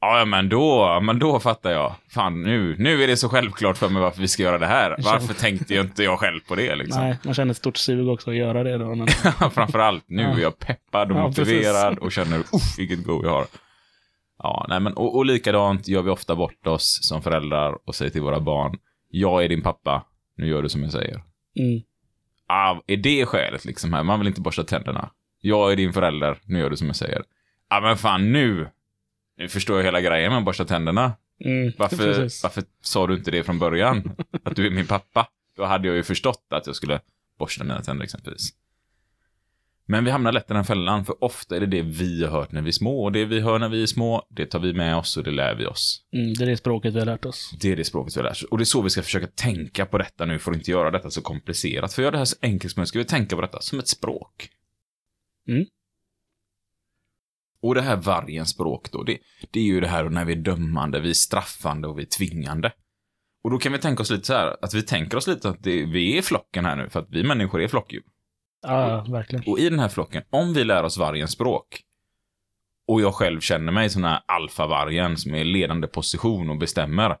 Ja, men då, men då fattar jag. Fan, nu, nu är det så självklart för mig varför vi ska göra det här. Varför tänkte jag inte jag själv på det liksom?
Nej, man känner ett stort sug också att göra det då. Men...
Framförallt, nu
Ja.
är jag peppad och
Ja,
motiverad
precis.
och känner, uff, vilket go jag har. Ja, nej men, och, och likadant gör vi ofta bort oss som föräldrar och säger till våra barn, jag är din pappa, nu gör du som jag säger.
Mm.
Ah, är det skälet liksom här? Man vill inte borsta tänderna. Jag är din förälder, nu gör du som jag säger. Ja, ah, men fan nu. Nu förstår jag hela grejen med att borsta tänderna.
Mm.
Varför, varför sa du inte det från början? Att du är min pappa? Då hade jag ju förstått att jag skulle borsta mina tänder exempelvis. Men vi hamnar lätt i den fällan, för ofta är det det vi har hört när vi är små. Och det vi hör när vi är små, det tar vi med oss och det lär vi oss.
Mm, det är det språket vi har lärt oss.
Det är det språket vi har lärt oss. Och det är så vi ska försöka tänka på detta nu för att inte göra detta så komplicerat. För att göra det här så enkelt som möjligt ska vi tänka på detta som ett språk.
Mm.
Och det här vargens språk då, det, det är ju det här när vi är dömande, vi är straffande och vi är tvingande. Och då kan vi tänka oss lite så här, att vi tänker oss lite att det, vi är flocken här nu, för att vi människor är flockdjur.
Ja, verkligen.
Och i den här flocken, om vi lär oss vargens språk, och jag själv känner mig som den här alfavargen som är i ledande position och bestämmer,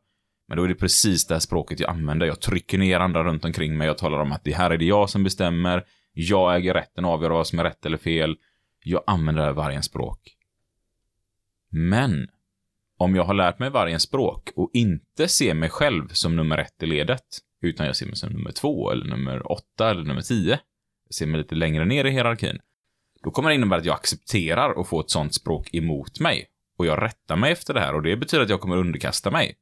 men då är det precis det här språket jag använder. Jag trycker ner andra runt omkring mig. Jag talar om att det här är det jag som bestämmer. Jag äger rätten att avgöra vad som är rätt eller fel. Jag använder vargens språk. Men om jag har lärt mig vargens språk och inte ser mig själv som nummer ett i ledet, utan jag ser mig som nummer två, eller nummer åtta, eller nummer tio, jag ser mig lite längre ner i hierarkin, då kommer det innebära att jag accepterar att få ett sånt språk emot mig. och jag rättar mig efter det här och det betyder att jag kommer underkasta mig.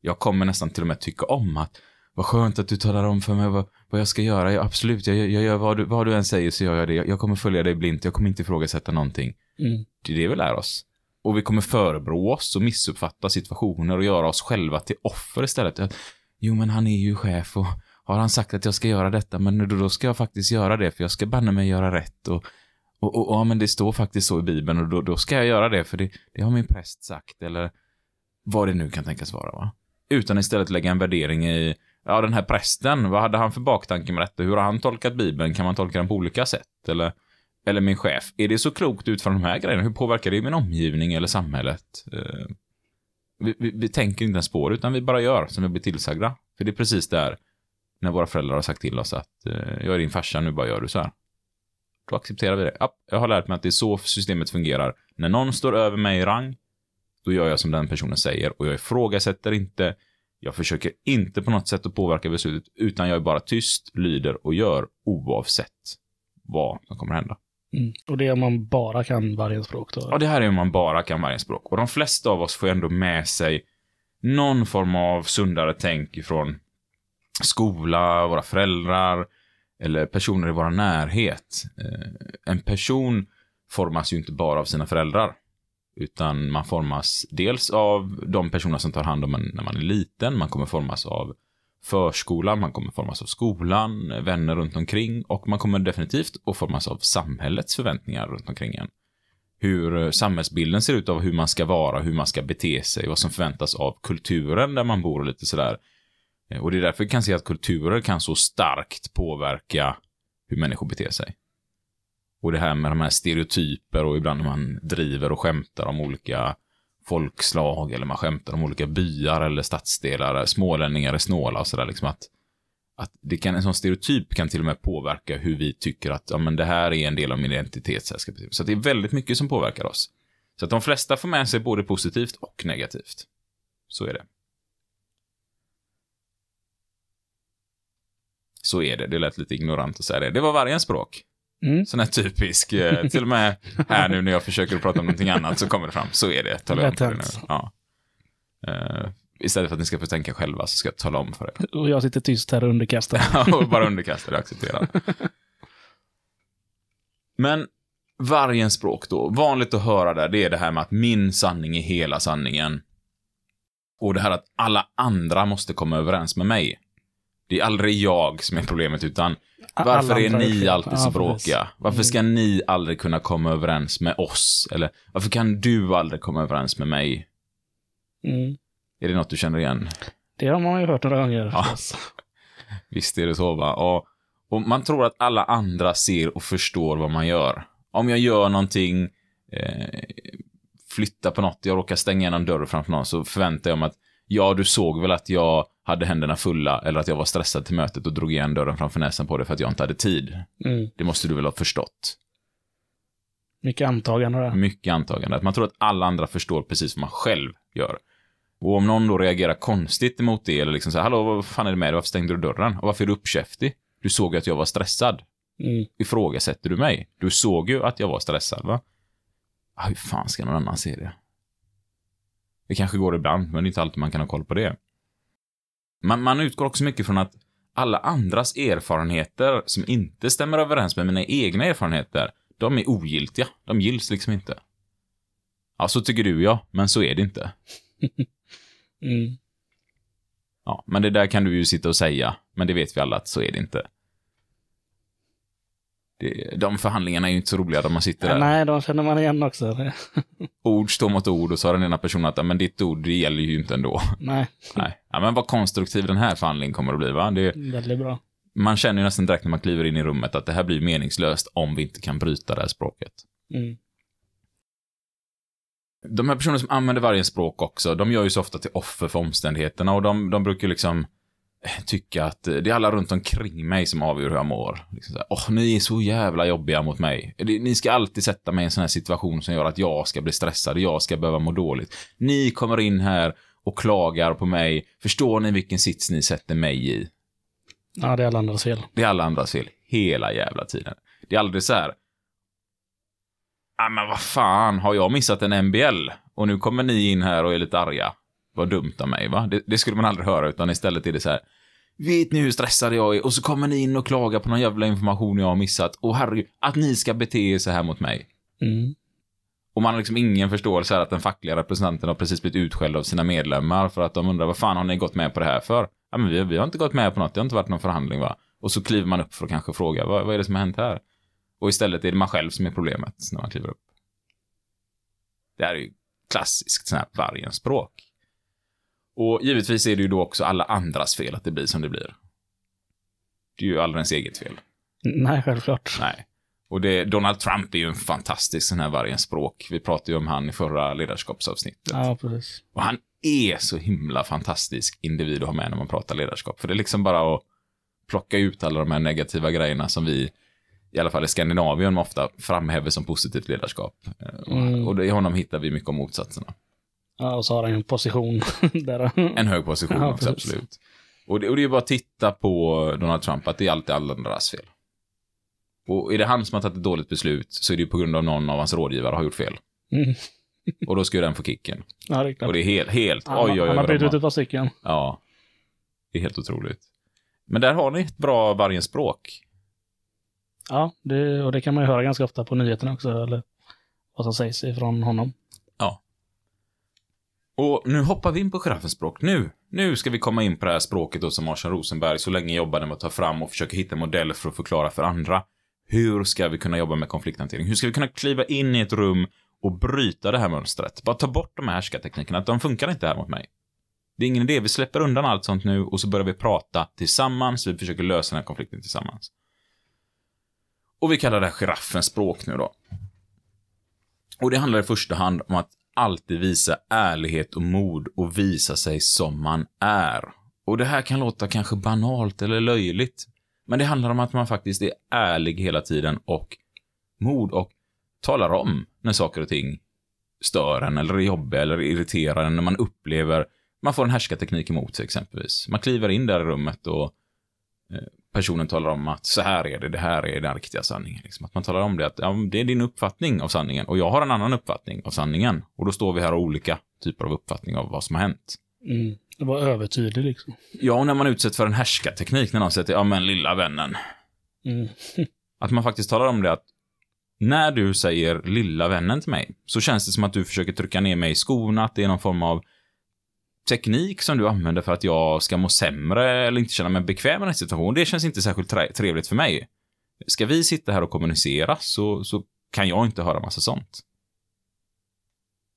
Jag kommer nästan till och med tycka om att vad skönt att du talar om för mig vad, vad jag ska göra. Ja, absolut, jag, jag gör vad du, vad du än säger så gör jag det. Jag, jag kommer följa dig blint, jag kommer inte ifrågasätta någonting.
Mm.
Det är det vi lär oss. Och vi kommer förebrå oss och missuppfatta situationer och göra oss själva till offer istället. Jo, men han är ju chef och har han sagt att jag ska göra detta, men då, då ska jag faktiskt göra det, för jag ska banne mig göra rätt. Och, och, och, ja, men det står faktiskt så i Bibeln och då, då ska jag göra det, för det, det har min präst sagt, eller vad det nu kan tänkas vara. Va? Utan istället lägga en värdering i, ja, den här prästen, vad hade han för baktanke med detta? Hur har han tolkat Bibeln? Kan man tolka den på olika sätt? Eller, eller min chef, är det så klokt utifrån de här grejerna? Hur påverkar det min omgivning eller samhället? Eh, vi, vi, vi tänker inte ens på det, utan vi bara gör som vi blir tillsagda. För det är precis där, när våra föräldrar har sagt till oss att eh, jag är din farsa, nu bara gör du så här. Då accepterar vi det. Ja, jag har lärt mig att det är så systemet fungerar. När någon står över mig i rang, då gör jag som den personen säger och jag ifrågasätter inte. Jag försöker inte på något sätt att påverka beslutet, utan jag är bara tyst, lyder och gör oavsett vad som kommer hända.
Mm. Och det är om man bara kan varje språk då?
Och det här är om man bara kan varje språk. Och de flesta av oss får ändå med sig någon form av sundare tänk ifrån skola, våra föräldrar eller personer i vår närhet. Eh, En person formas ju inte bara av sina föräldrar. Utan man formas dels av de personer som tar hand om en när man är liten. Man kommer formas av förskolan, man kommer formas av skolan, vänner runt omkring och man kommer definitivt att formas av samhällets förväntningar runt omkring en. Hur eh, samhällsbilden ser ut av hur man ska vara, hur man ska bete sig, vad som förväntas av kulturen där man bor och lite sådär. Eh, och det är därför vi kan se att kulturer kan så starkt påverka hur människor beter sig. Och det här med de här stereotyper och ibland när man driver och skämtar om olika folkslag eller man skämtar om olika byar eller stadsdelar, smålänningar är snåla och sådär liksom att att det kan, en sån stereotyp kan till och med påverka hur vi tycker att ja, men det här är en del av min identitet. Så, här ska så att det är väldigt mycket som påverkar oss. Så att de flesta får med sig både positivt och negativt. Så är det. Så är det. Det lät lite ignorant att säga det. Det var vargens språk.
Mm.
Sån här typisk, eh, till och med här nu när jag försöker prata om någonting annat så kommer det fram. Så är det. Tala om er nu. Ja. Eh, istället för att ni ska få tänka själva så ska jag tala om för er.
Och jag sitter tyst här och underkastad.
och bara underkasta det och acceptera. Men vargens språk då, vanligt att höra där, det är det här med att min sanning är hela sanningen. Och det här att alla andra måste komma överens med mig. Det är aldrig jag som är problemet, utan varför
Alla
är ni alltid så
Ja,
bråkiga? Varför ska ni aldrig kunna komma överens med oss? Eller varför kan du aldrig komma överens med mig?
Mm.
Är det något du känner igen?
Det har man ju hört några gånger.
Ja. Visst är det så va? Och, och man tror att alla andra ser och förstår vad man gör. Om jag gör någonting, eh, flyttar på något, jag råkar stänga en dörr framför någon, så förväntar jag mig att ja, du såg väl att jag hade händerna fulla eller att jag var stressad till mötet och drog igen dörren framför näsan på dig för att jag inte hade tid.
Mm.
Det måste du väl ha förstått?
Mycket antagande där.
Mycket antagande. Att man tror att alla andra förstår precis vad man själv gör. Och om någon då reagerar konstigt emot det, eller liksom så här, hallå, vad fan är det med dig? Varför stängde du dörren? Och varför är du uppkäftig? Du såg att jag var stressad.
Mm.
Ifrågasätter du mig? Du såg ju att jag var stressad, va? Ah, hur fan ska någon annan se det? Det kanske går ibland, men det är inte alltid man kan ha koll på det. Man, man utgår också mycket från att alla andras erfarenheter som inte stämmer överens med mina egna erfarenheter, de är ogiltiga. De gills liksom inte. Ja, så tycker du ja, men så är det inte.
Mm.
Ja, men det där kan du ju sitta och säga, men det vet vi alla att så är det inte. Det, de förhandlingarna är ju inte så roliga när man sitter där.
Nej, de känner man igen också.
Ord står mot ord och så har den ena personen att "Ja, men ditt ord det gäller ju inte ändå.
Nej,
Nej. Ja, men vad konstruktiv den här förhandlingen kommer att bli, va? Det,
väldigt bra.
man känner ju nästan direkt när man kliver in i rummet att det här blir meningslöst om vi inte kan bryta det här språket.
Mm.
De här personerna som använder varje språk också, de gör ju så ofta till offer för omständigheterna och de, de brukar liksom tycka att det är alla runt omkring mig som avgör hur jag mår. Liksom så här, Åh, ni är så jävla jobbiga mot mig. Ni ska alltid sätta mig i en sån här situation som gör att jag ska bli stressad, jag ska behöva må dåligt. Ni kommer in här och klagar på mig. Förstår ni vilken sits ni sätter mig i?
Ja, det är alla andras fel.
Det är alla andras fel. Hela jävla tiden. Det är aldrig så här. Ja, men vad fan, har jag missat en MBL? Och nu kommer ni in här och är lite arga. Vad dumt av mig, va? Det, det skulle man aldrig höra, utan istället är det så här. Vet ni hur stressad jag är? Och så kommer ni in och klagar på någon jävla information jag har missat. Och herregud, att ni ska bete er så här mot mig.
Mm.
Och man har liksom ingen förståelse här att den fackliga representanten har precis blivit utskälld av sina medlemmar för att de undrar vad fan har ni gått med på det här för? Ja, men vi, vi har inte gått med på något, det har inte varit någon förhandling va? Och så kliver man upp för att kanske fråga vad, vad är det som har hänt här? Och istället är det man själv som är problemet när man kliver upp. Det här är ju klassiskt sånt här vargens språk. Och givetvis är det ju då också alla andras fel att det blir som det blir. Det är ju aldrig ens eget fel.
Nej, självklart.
Nej. Och det, Donald Trump är ju en fantastisk sån här vargens språk. Vi pratade ju om han i förra ledarskapsavsnittet.
Ja, precis.
Och han är så himla fantastisk individ att ha med när man pratar ledarskap. För det är liksom bara att plocka ut alla de här negativa grejerna som vi, i alla fall i Skandinavien, ofta framhäver som positivt ledarskap. Eh, och-
Mm.
Och i honom hittar vi mycket om motsatserna.
Ja, och så har han en position där.
En hög position
Ja,
också, absolut. Och det, och det är ju bara att titta på Donald Trump, att det är alltid alla andras fel. Och är det han som har tagit ett dåligt beslut så är det ju på grund av någon av hans rådgivare har gjort fel.
Mm.
Och då ska ju den få kicken.
Ja, det är.
Och det är helt, helt,
Han,
oj, oj, oj.
han har bytt ut ett par stycken.
Ja. Det är helt otroligt. Men där har ni ett bra vargens språk.
Ja, det, och det kan man ju höra ganska ofta på nyheterna också, eller vad som sägs ifrån honom.
Och nu hoppar vi in på giraffens språk. Nu, nu ska vi komma in på det här språket då som Arsen Rosenberg så länge jobbade med att ta fram och försöka hitta modeller för att förklara för andra. Hur ska vi kunna jobba med konflikthantering? Hur ska vi kunna kliva in i ett rum och bryta det här mönstret? Bara ta bort de här härskarteknikerna. De funkar inte här mot mig. Det är ingen idé. Vi släpper undan allt sånt nu och så börjar vi prata tillsammans. Vi försöker lösa den här konflikten tillsammans. Och vi kallar det här giraffens språk nu då. Och det handlar i första hand om att alltid visa ärlighet och mod och visa sig som man är. Och det här kan låta kanske banalt eller löjligt, men det handlar om att man faktiskt är ärlig hela tiden och mod och talar om när saker och ting stör en eller är jobbiga eller irriterar en när man upplever man får en härskarteknik emot sig exempelvis. Man kliver in där i rummet och eh, personen talar om att så här är det, det här är den riktiga sanningen. Liksom. Att man talar om det, att ja, det är din uppfattning av sanningen och jag har en annan uppfattning av sanningen. Och då står vi här och olika typer av uppfattning av vad som har hänt.
Mm. Det var övertydlig liksom.
Ja, och när man utsätts för en härskarteknik, när någon säger ja men lilla vännen.
Mm.
Att man faktiskt talar om det att när du säger lilla vännen till mig, så känns det som att du försöker trycka ner mig i skorna, att det är någon form av teknik som du använder för att jag ska må sämre eller inte känna mig bekväm i den här situationen. Det känns inte särskilt trevligt för mig. Ska vi sitta här och kommunicera så, så kan jag inte höra massa sånt.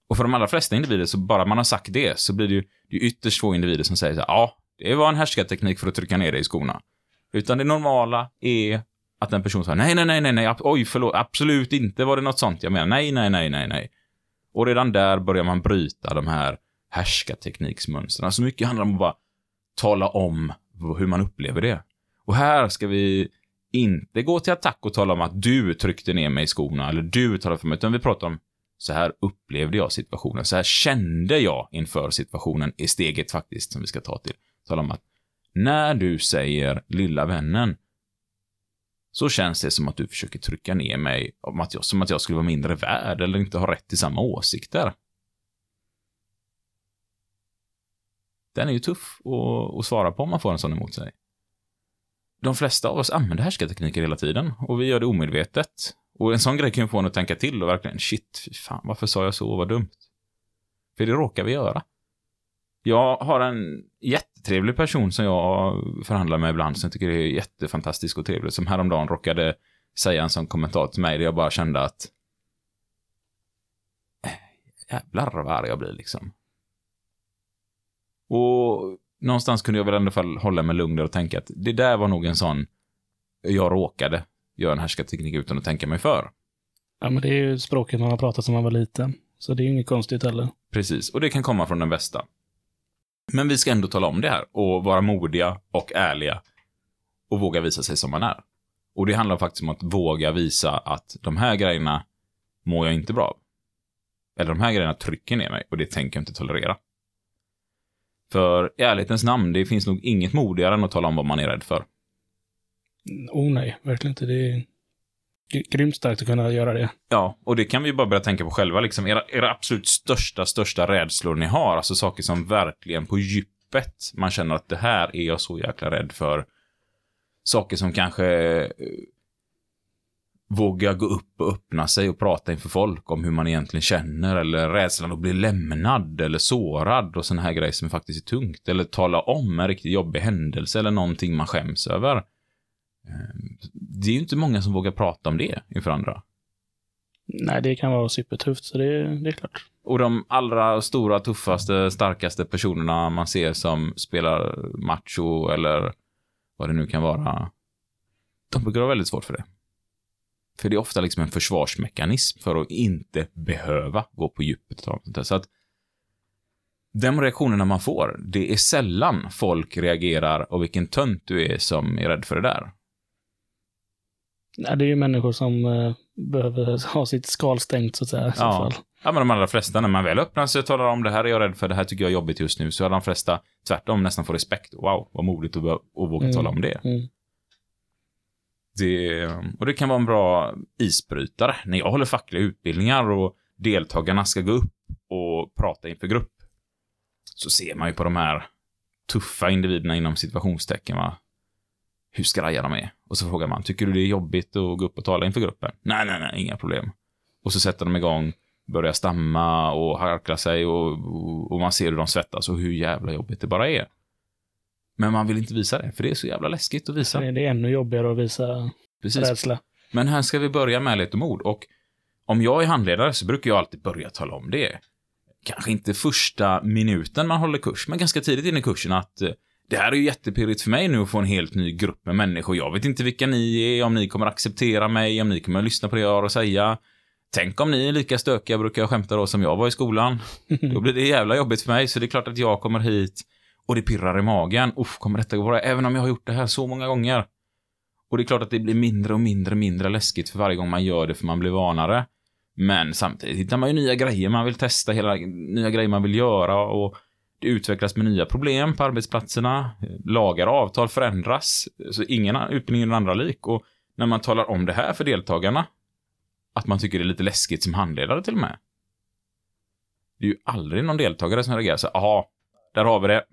Och för de allra flesta individer, så bara man har sagt det, så blir det ju det är ytterst få individer som säger så här, ja, det var en härskarteknik för att trycka ner dig i skorna. Utan det normala är att en person säger nej, nej, nej, nej, nej, oj, förlåt, absolut inte var det något sånt jag menar, nej, nej, nej, nej, nej. Och redan där börjar man bryta de här härskartekniksmönstren. Så mycket handlar om att bara tala om hur man upplever det. Och här ska vi inte gå till attack och tala om att du tryckte ner mig i skorna eller du talade för mig, utan vi pratar om så här upplevde jag situationen, så här kände jag inför situationen är steget faktiskt som vi ska ta till. Tala om att när du säger lilla vännen så känns det som att du försöker trycka ner mig, om att jag, som att jag skulle vara mindre värd eller inte ha rätt till samma åsikter. Den är ju tuff att, att svara på om man får en sån emot sig. De flesta av oss använder härskartekniker hela tiden och vi gör det omedvetet. Och en sån grej kan ju få en att tänka till och verkligen shit, fy fan, varför sa jag så, vad dumt. För det råkar vi göra. Jag har en jättetrevlig person som jag förhandlar med ibland som jag tycker är jättefantastisk och trevlig. Som häromdagen råkade säga en sån kommentar till mig där jag bara kände att äh, jävlar vad arg jag blir liksom. Och någonstans kunde jag väl i alla fall hålla mig lugn där och tänka att det där var nog en sån jag råkade göra en härskarteknik utan att tänka mig för.
Ja, men det är ju språket man har pratat som man var liten. Så det är ju inget konstigt heller.
Precis, och det kan komma från den bästa. Men vi ska ändå tala om det här och vara modiga och ärliga och våga visa sig som man är. Och det handlar faktiskt om att våga visa att de här grejerna mår jag inte bra av. Eller de här grejerna trycker ner mig och det tänker jag inte tolerera. För i ärlighetens namn, det finns nog inget modigare än att tala om vad man är rädd för.
Oh nej, verkligen inte. Det är... Gr- Grymt starkt att kunna göra det.
Ja, och det kan vi ju bara börja tänka på själva. Liksom, era, era absolut största, största rädslor ni har. Alltså saker som verkligen på djupet man känner att det här är jag så jäkla rädd för. Saker som kanske eh, våga gå upp och öppna sig och prata inför folk om hur man egentligen känner eller rädslan att bli lämnad eller sårad och såna här grejer som faktiskt är tungt. Eller tala om en riktigt jobbig händelse eller någonting man skäms över. Eh, Det är ju inte många som vågar prata om det inför andra.
Nej, det kan vara supertufft, så det, det är klart.
Och de allra stora, tuffaste, starkaste personerna man ser som spelar macho eller vad det nu kan vara, de brukar ha väldigt svårt för det. För det är ofta liksom en försvarsmekanism för att inte behöva gå på djupet. Så att de reaktionerna man får, det är sällan folk reagerar och vilken tönt du är som är rädd för det där.
Nej, det är ju människor som eh, behöver ha sitt skal stängt, så att säga.
Ja. Ja, men de allra flesta, när man väl öppnar sig och talar om det här är jag rädd för, det här tycker jag är jobbigt just nu, så är de flesta tvärtom nästan får respekt. Wow, vad modigt att, att våga
Mm.
tala om det.
Mm
det. Och det kan vara en bra isbrytare. När jag håller fackliga utbildningar och deltagarna ska gå upp och prata inför grupp, så ser man ju på de här tuffa individerna inom situationstecken, va. Hur skraja de är. Och så frågar man, tycker du det är jobbigt att gå upp och tala inför gruppen? Nej, nej, nej, inga problem. Och så sätter de igång, börjar stamma och harkla sig och, och, och man ser hur de svettas och hur jävla jobbigt det bara är. Men man vill inte visa det, för det är så jävla läskigt att visa.
Det är- det är ännu jobbigare att visa
Precis.
rädsla.
Men här ska vi börja med lite mod. Och om jag är handledare så brukar jag alltid börja tala om det. Kanske inte första minuten man håller kurs, men ganska tidigt in i kursen att eh, det här är ju jättepirrigt för mig nu att få en helt ny grupp med människor. Jag vet inte vilka ni är, om ni kommer acceptera mig, om ni kommer lyssna på det jag har att säga. Tänk om ni är lika stökiga, brukar jag skämta då, som jag var i skolan. Då blir det jävla jobbigt för mig, så det är klart att jag kommer hit och det pirrar i magen. Uff, kommer detta gå bra? Även om jag har gjort det här så många gånger. Och det är klart att det blir mindre och mindre mindre läskigt för varje gång man gör det för man blir vanare. Men samtidigt hittar man ju nya grejer man vill testa, hela, nya grejer man vill göra och det utvecklas med nya problem på arbetsplatserna. Lagar och avtal förändras, så ingen utbildning är den andra lik. Och när man talar om det här för deltagarna, att man tycker det är lite läskigt som handledare till och med. Det är ju aldrig någon deltagare som reagerar så jaha, där har vi det.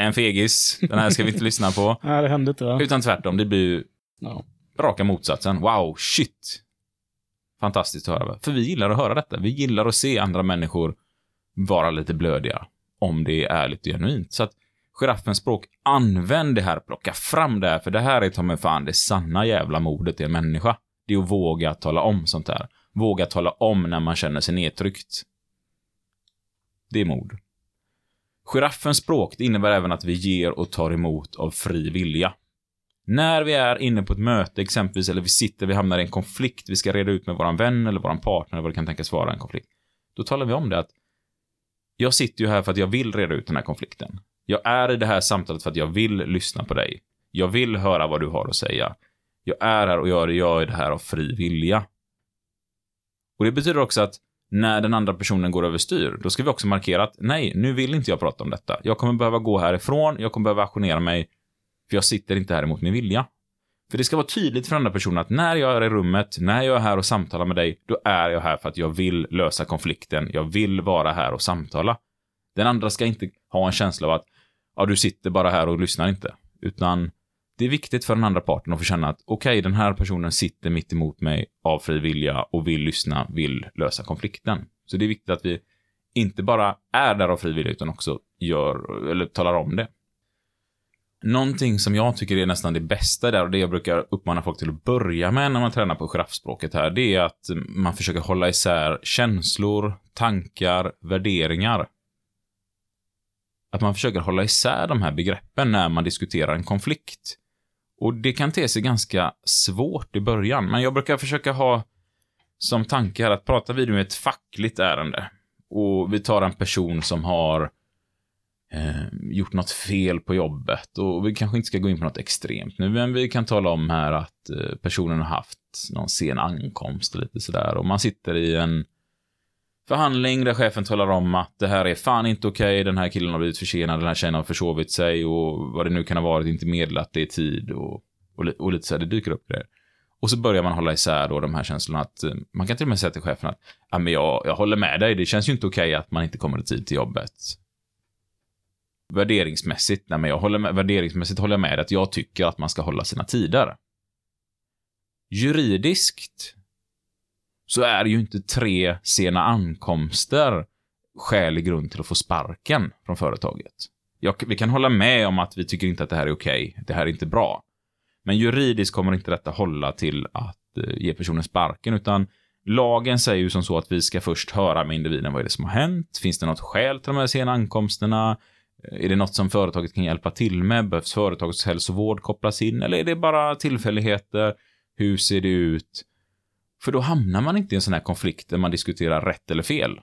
En fegis, den här ska vi inte lyssna på.
Nej, det hände inte, va?
Utan tvärtom, det blir ju
Ja.
raka motsatsen. Wow, shit. Fantastiskt att höra. För vi gillar att höra detta. Vi gillar att se andra människor vara lite blödiga. Om det är ärligt och genuint. Så att giraffens språk, använd det här, plocka fram det här. För det här är ta mig fan det sanna jävla modet i en människa. Det är att våga tala om sånt här. Våga tala om när man känner sig nedtryckt. Det är mod. Giraffens språk, det innebär även att vi ger och tar emot av fri vilja. När vi är inne på ett möte exempelvis, eller vi sitter, vi hamnar i en konflikt, vi ska reda ut med våran vän eller våran partner, eller vad det kan tänkas vara en konflikt. Då talar vi om det att jag sitter ju här för att jag vill reda ut den här konflikten. Jag är i det här samtalet för att jag vill lyssna på dig. Jag vill höra vad du har att säga. Jag är här och jag gör det här av fri vilja. Och det betyder också att när den andra personen går överstyr, då ska vi också markera att nej, nu vill inte jag prata om detta. Jag kommer behöva gå härifrån, jag kommer behöva aktionera mig, för jag sitter inte här emot min vilja. För det ska vara tydligt för den andra personen att när jag är i rummet, när jag är här och samtalar med dig, då är jag här för att jag vill lösa konflikten. Jag vill vara här och samtala. Den andra ska inte ha en känsla av att ja, du sitter bara här och lyssnar inte. Utan det är viktigt för den andra parten att få känna att okej, den här personen sitter mitt emot mig av fri vilja och vill lyssna, vill lösa konflikten. Så det är viktigt att vi inte bara är där av fri vilja utan också gör, eller talar om det. Någonting som jag tycker är nästan det bästa där och det jag brukar uppmana folk till att börja med när man tränar på giraffspråket här, det är att man försöker hålla isär känslor, tankar, värderingar. Att man försöker hålla isär de här begreppen när man diskuterar en konflikt. Och det kan te sig ganska svårt i början, men jag brukar försöka ha som tanke här att pratar vi nu med ett fackligt ärende. Och vi tar en person som har eh, gjort något fel på jobbet och vi kanske inte ska gå in på något extremt nu, men vi kan tala om här att eh, personen har haft någon sen ankomst och lite sådär. Och man sitter i en förhandling där chefen talar om att det här är fan inte okej, den här killen har blivit försenad, den här tjejen har försovit sig och vad det nu kan ha varit, inte meddelat det i tid och, och, och lite så här, det dyker upp grejer. Och så börjar man hålla isär då de här känslorna att eh, man kan till och med säga till chefen att ja, men jag, jag håller med dig, det känns ju inte okej att man inte kommer i tid till jobbet. Värderingsmässigt, nej men jag håller med, värderingsmässigt håller jag med dig att jag tycker att man ska hålla sina tider. Juridiskt så är ju inte tre sena ankomster skälig grund till att få sparken från företaget. Jag, vi kan hålla med om att vi tycker inte att det här är okej, det här är inte bra. Men juridiskt kommer inte detta hålla till att eh, ge personen sparken, utan lagen säger ju som så att vi ska först höra med individen vad är det som har hänt. Finns det något skäl till de här sena ankomsterna? Eh, är det något som företaget kan hjälpa till med? Behövs företagets hälsovård kopplas in? Eller är det bara tillfälligheter? Hur ser det ut? För då hamnar man inte i en sån här konflikt där man diskuterar rätt eller fel.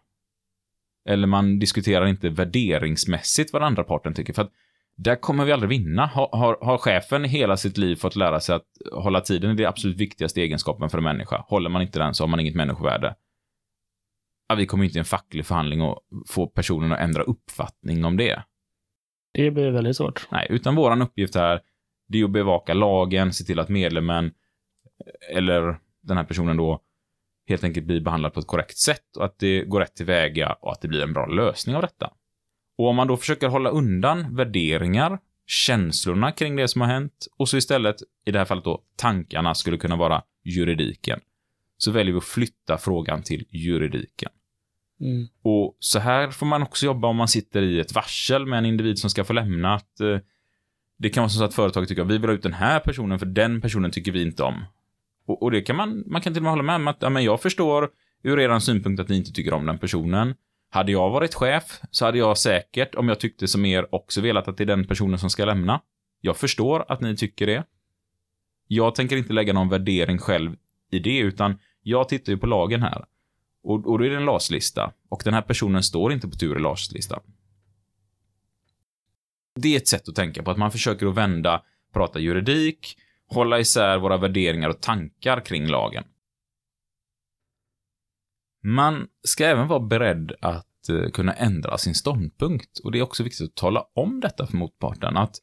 Eller man diskuterar inte värderingsmässigt vad andra parten tycker. För att där kommer vi aldrig vinna. Har, har, har chefen hela sitt liv fått lära sig att hålla tiden är det absolut viktigaste egenskapen för en människa. Håller man inte den så har man inget människovärde. Ja, vi kommer inte i en facklig förhandling och få personen att ändra uppfattning om det.
Det blir väldigt svårt.
Nej, utan våran uppgift här, det är att bevaka lagen, se till att medlemmen eller den här personen då helt enkelt blir behandlad på ett korrekt sätt och att det går rätt tillväga och att det blir en bra lösning av detta. Och om man då försöker hålla undan värderingar, känslorna kring det som har hänt och så istället, i det här fallet då, tankarna skulle kunna vara juridiken, så väljer vi att flytta frågan till juridiken.
Mm.
Och så här får man också jobba om man sitter i ett varsel med en individ som ska få lämna. Att, eh, det kan vara så att företaget tycker att vi vill ha ut den här personen för den personen tycker vi inte om. Och, och det kan man, man kan till och med hålla med om att ja, men jag förstår ur er synpunkt att ni inte tycker om den personen. Hade jag varit chef så hade jag säkert, om jag tyckte som er, också velat att det är den personen som ska lämna. Jag förstår att ni tycker det. Jag tänker inte lägga någon värdering själv i det, utan jag tittar ju på lagen här. Och, och då är det en LAS-lista. Och den här personen står inte på tur i LAS-listan. Det är ett sätt att tänka på, att man försöker att vända, prata juridik, hålla isär våra värderingar och tankar kring lagen. Man ska även vara beredd att eh, kunna ändra sin ståndpunkt. Och det är också viktigt att tala om detta för motparten. Att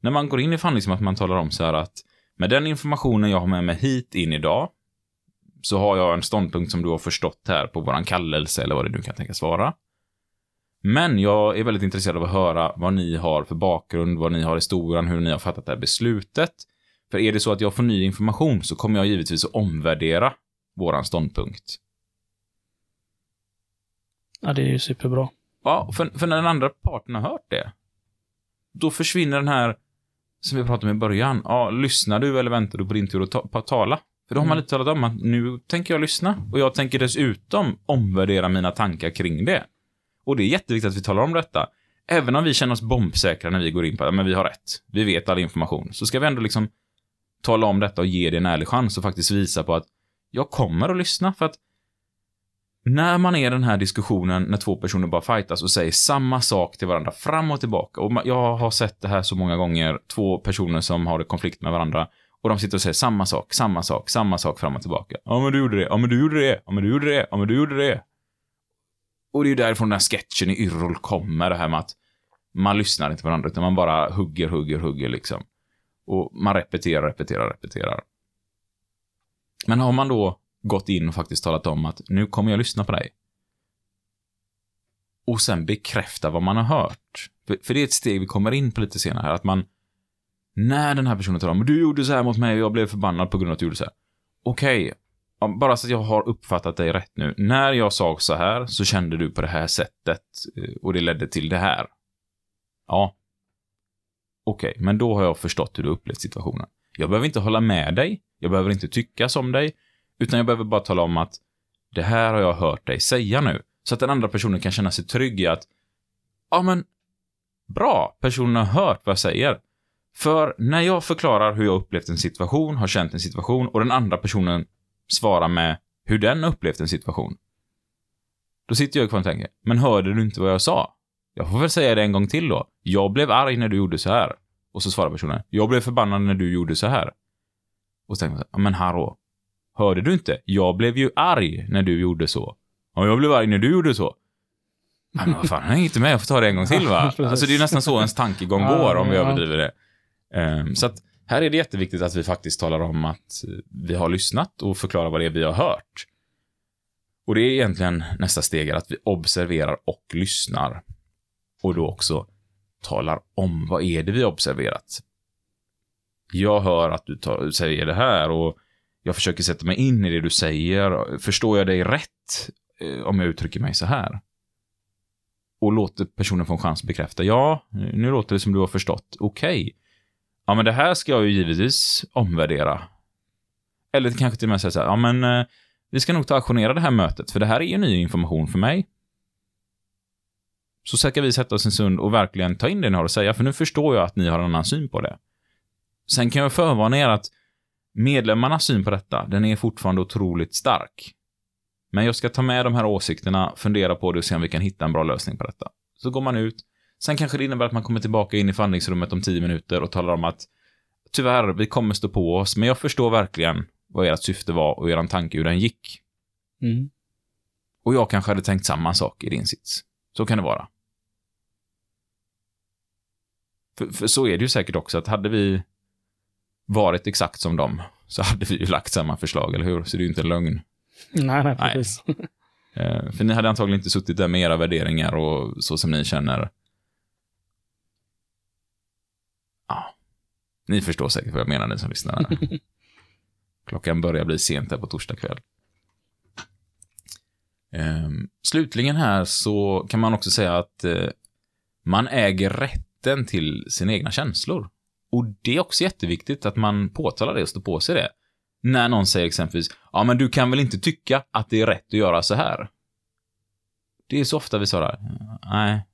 när man går in i förhandling, att man talar om så här att med den informationen jag har med mig hit in idag, så har jag en ståndpunkt som du har förstått här på våran kallelse eller vad det nu kan tänkas vara. Men jag är väldigt intresserad av att höra vad ni har för bakgrund, vad ni har i historien, hur ni har fattat det här beslutet. För är det så att jag får ny information så kommer jag givetvis att omvärdera våran ståndpunkt.
Ja, det är ju superbra.
Ja, för, för när den andra parten har hört det, då försvinner den här, som vi pratade om i början, ja, lyssnar du eller väntar du på din tur att ta, på att tala? För då har man lite talat om att nu tänker jag lyssna och jag tänker dessutom omvärdera mina tankar kring det. Och det är jätteviktigt att vi talar om detta. Även om vi känner oss bombsäkra när vi går in på det, men vi har rätt. Vi vet all information. Så ska vi ändå liksom tala om detta och ge det en ärlig chans och faktiskt visa på att jag kommer att lyssna för att när man är i den här diskussionen när två personer bara fightas och säger samma sak till varandra fram och tillbaka och jag har sett det här så många gånger, två personer som har en konflikt med varandra och de sitter och säger samma sak, samma sak, samma sak fram och tillbaka. Ja men du gjorde det, ja men du gjorde det, ja men du gjorde det, ja men du gjorde det. Och det är ju därifrån den här sketchen i Yrrol kommer, det här med att man lyssnar inte på varandra utan man bara hugger, hugger, hugger liksom. Och man repeterar, repeterar, repeterar. Men har man då gått in och faktiskt talat om att nu kommer jag lyssna på dig. Och sen bekräfta vad man har hört. För, för det är ett steg vi kommer in på lite senare här, att man när den här personen talar om du gjorde så här mot mig och jag blev förbannad på grund av att du gjorde så här. Okej, okay, bara så att jag har uppfattat dig rätt nu. När jag sa så här så kände du på det här sättet eh, och det ledde till det här. Ja. Okej, men då har jag förstått hur du upplevt situationen. Jag behöver inte hålla med dig, jag behöver inte tycka som dig, utan jag behöver bara tala om att det här har jag hört dig säga nu. Så att den andra personen kan känna sig trygg i att ja men bra, personen har hört vad jag säger. För när jag förklarar hur jag upplevt en situation, har känt en situation och den andra personen svarar med hur den upplevt en situation. Då sitter jag kvar och tänker, men hörde du inte vad jag sa? Jag får väl säga det en gång till då. Jag blev arg när du gjorde så här. Och så svarar personen, jag blev förbannad när du gjorde så här. Och så tänker man, ja, men hallå. Hörde du inte? Jag blev ju arg när du gjorde så. Ja, jag blev arg när du gjorde så. Men vad fan, han är inte med. Jag får ta det en gång till va? Alltså det är nästan så ens tankegång går om vi överdriver det. Ehm, så att Här är det jätteviktigt att vi faktiskt talar om att vi har lyssnat och förklarar vad det är vi har hört. Och det är egentligen nästa steg, att vi observerar och lyssnar. Och då också talar om vad är det vi har observerat. Jag hör att du tar, säger det här och jag försöker sätta mig in i det du säger. Förstår jag dig rätt eh, om jag uttrycker mig så här? Och låter personen få en chans att bekräfta. Ja, nu låter det som du har förstått. Okej. Ja, men det här ska jag ju givetvis omvärdera. Eller kanske till och med säga så här, ja men eh, vi ska nog ta och auktionera det här mötet, för det här är ju ny information för mig. Så ska vi sätta oss en stund och verkligen ta in det ni har att säga, för nu förstår jag att ni har en annan syn på det. Sen kan jag förvarna er att medlemmarnas syn på detta, den är fortfarande otroligt stark. Men jag ska ta med de här åsikterna, fundera på det och se om vi kan hitta en bra lösning på detta. Så går man ut. Sen kanske det innebär att man kommer tillbaka in i förhandlingsrummet om tio minuter och talar om att tyvärr, vi kommer stå på oss, men jag förstår verkligen vad ert syfte var och er tanke hur den gick.
Mm.
Och jag kanske hade tänkt samma sak i din sits. Så kan det vara. För, för så är det ju säkert också att hade vi varit exakt som dem så hade vi ju lagt samma förslag, eller hur? Så det är ju inte en lögn.
Nej, nej, precis.
Eh, För ni hade antagligen inte suttit där med era värderingar och så som ni känner. Ja, ni förstår säkert vad jag menar, ni som lyssnar. Klockan börjar bli sent här på torsdag kväll. Ehm, slutligen här så kan man också säga att eh, man äger rätten till sina egna känslor. Och det är också jätteviktigt att man påtalar det och står på sig det. När någon säger exempelvis, ja men du kan väl inte tycka att det är rätt att göra så här? Det är så ofta vi svarar, nej,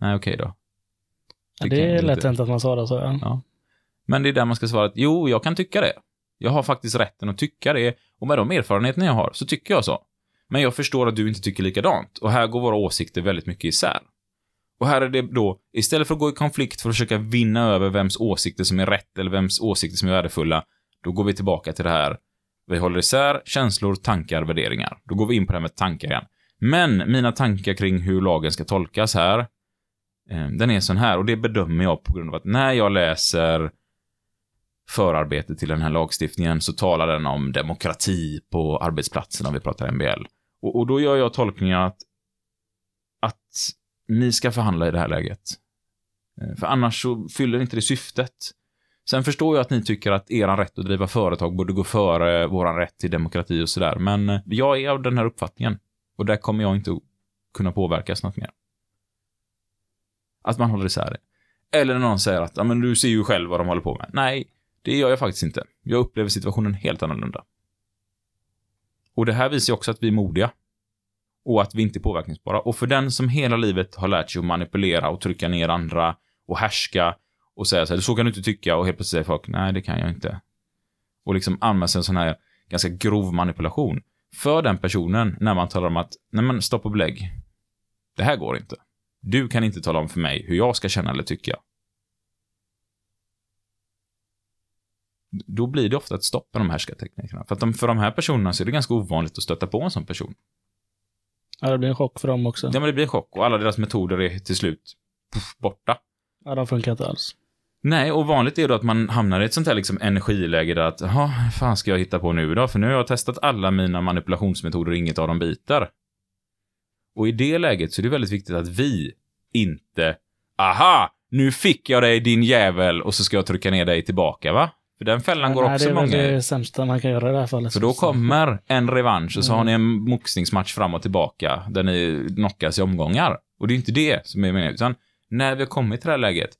nej okej då.
Ja, det är lätt hänt att man svarar så. Ja.
Ja. Men det är där man ska svara att jo, jag kan tycka det. Jag har faktiskt rätten att tycka det och med de erfarenheterna jag har så tycker jag så. Men jag förstår att du inte tycker likadant och här går våra åsikter väldigt mycket isär. Och här är det då, istället för att gå i konflikt för att försöka vinna över vems åsikter som är rätt eller vems åsikter som är värdefulla, då går vi tillbaka till det här. Vi håller isär känslor, tankar, värderingar. Då går vi in på det här med tankar igen. Men mina tankar kring hur lagen ska tolkas här, eh, den är sån här och det bedömer jag på grund av att när jag läser förarbetet till den här lagstiftningen så talar den om demokrati på arbetsplatsen om vi pratar MBL. Och, och då gör jag tolkningen att, att ni ska förhandla i det här läget. Eh, för annars så fyller inte det syftet. Sen förstår jag att ni tycker att er rätt att driva företag borde gå före vår rätt till demokrati och sådär, men eh, jag är av den här uppfattningen. Och där kommer jag inte att kunna påverkas något mer. Att man håller isär det. Eller när någon säger att, ja men du ser ju själv vad de håller på med. Nej, det gör jag faktiskt inte. Jag upplever situationen helt annorlunda. Och det här visar ju också att vi är modiga. Och att vi inte är påverkningsbara. Och för den som hela livet har lärt sig att manipulera och trycka ner andra och härska och säga så här, så kan du inte tycka och helt plötsligt säger folk, nej det kan jag inte. Och liksom använda sig av en sån här ganska grov manipulation. För den personen, när man talar om att, nej men stopp och belägg. Det här går inte. Du kan inte tala om för mig hur jag ska känna eller tycka. Då blir det ofta ett stopp med de härskarteknikerna. För att de, för de här personerna så är det ganska ovanligt att stöta på en sån person.
Ja, det blir en chock för dem också.
Ja, men det blir en chock och alla deras metoder är till slut puff, borta.
Ja, de funkar inte alls.
Nej, och vanligt är då att man hamnar i ett sånt här liksom energiläge där att, vad fan ska jag hitta på nu då? För nu har jag testat alla mina manipulationsmetoder och inget av dem biter. Och i det läget så är det väldigt viktigt att vi inte, aha, nu fick jag dig din jävel och så ska jag trycka ner dig tillbaka, va? För den fällan går
Nej,
också
det är
många
det sämsta man kan göra i det här fallet.
För då kommer en revansch och så har ni en boxningsmatch fram och tillbaka där ni knockas i omgångar. Och det är inte det som är meningen, utan när vi har kommit till det här läget,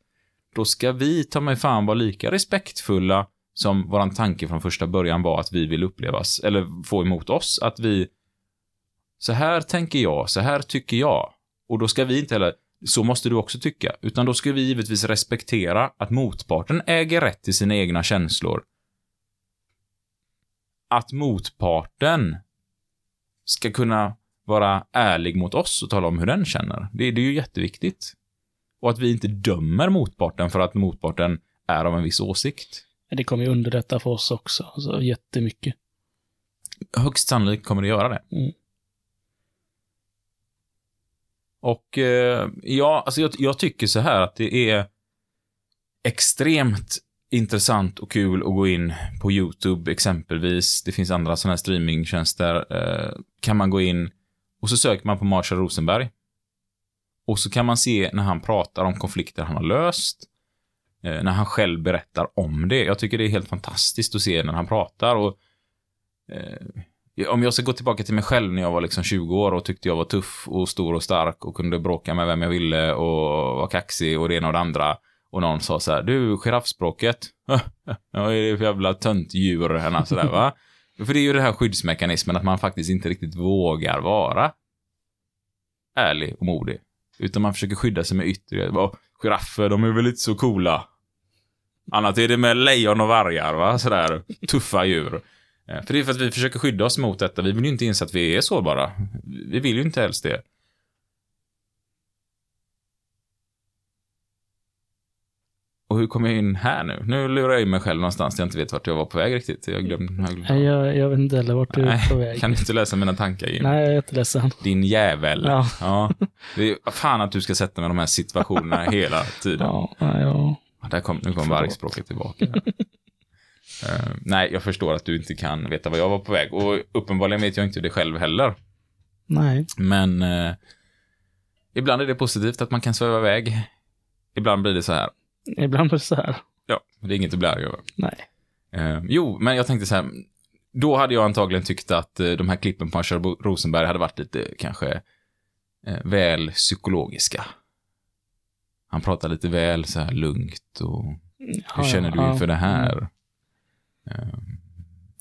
då ska vi ta mig fan vara lika respektfulla som våran tanke från första början var att vi vill upplevas, eller få emot oss, att vi så här tänker jag, så här tycker jag. Och då ska vi inte heller, så måste du också tycka, utan då ska vi givetvis respektera att motparten äger rätt till sina egna känslor att motparten ska kunna vara ärlig mot oss och tala om hur den känner. Det, det är ju jätteviktigt. Och att vi inte dömer motparten för att motparten är av en viss åsikt.
Det kommer ju underlätta för oss också. Alltså, jättemycket.
Högst sannolikt kommer det göra det.
Mm.
Och eh, ja, alltså jag, jag tycker så här att det är extremt intressant och kul att gå in på YouTube exempelvis. Det finns andra sådana här streamingtjänster. Eh, kan man gå in och så söker man på Marshall Rosenberg. Och så kan man se när han pratar om konflikter han har löst. Eh, när han själv berättar om det. Jag tycker det är helt fantastiskt att se när han pratar. Och, eh, om jag ska gå tillbaka till mig själv när jag var liksom 20 år och tyckte jag var tuff och stor och stark och kunde bråka med vem jag ville och var kaxig och det ena och det andra. Och någon sa så här, du, giraffspråket. Vad är det för jävla töntdjur? Så alltså, där, va? För det är ju den här skyddsmekanismen att man faktiskt inte riktigt vågar vara ärlig och modig. Utan man försöker skydda sig med yttre. Giraffer, de är väl inte så coola. Annat är det med lejon och vargar, va? Sådär tuffa djur. Eh, För det är för att vi försöker skydda oss mot detta. Vi vill ju inte inse att vi är sårbara. Vi vill ju inte helst det. Och hur kom jag in här nu? Nu lurar jag in mig själv någonstans jag inte vet vart jag var på väg riktigt. Jag glömde. Jag glömde.
Jag, jag vet inte heller vart du är på väg.
Kan du inte läsa mina tankar, Jim?
Nej, jag är jätteledsen.
Din jävel.
Ja.
ja. Det är fan att du ska sätta mig i de här situationerna hela tiden.
Ja. Ja,
Där kom, nu kom vargspråket tillbaka. Eh, nej, jag förstår att du inte kan veta var jag var på väg. Och uppenbarligen vet jag inte det själv heller.
Nej.
Men eh, ibland är det positivt att man kan sväva iväg. Ibland blir det så här.
Ibland blir det så här.
Ja, det är inget att bli arg över.
Nej.
Eh, jo, men jag tänkte så här. Då hade jag antagligen tyckt att de här klippen på Bo- Rosenberg hade varit lite kanske väl psykologiska. Han pratar lite väl så här lugnt och hur känner du inför det här? Ehm,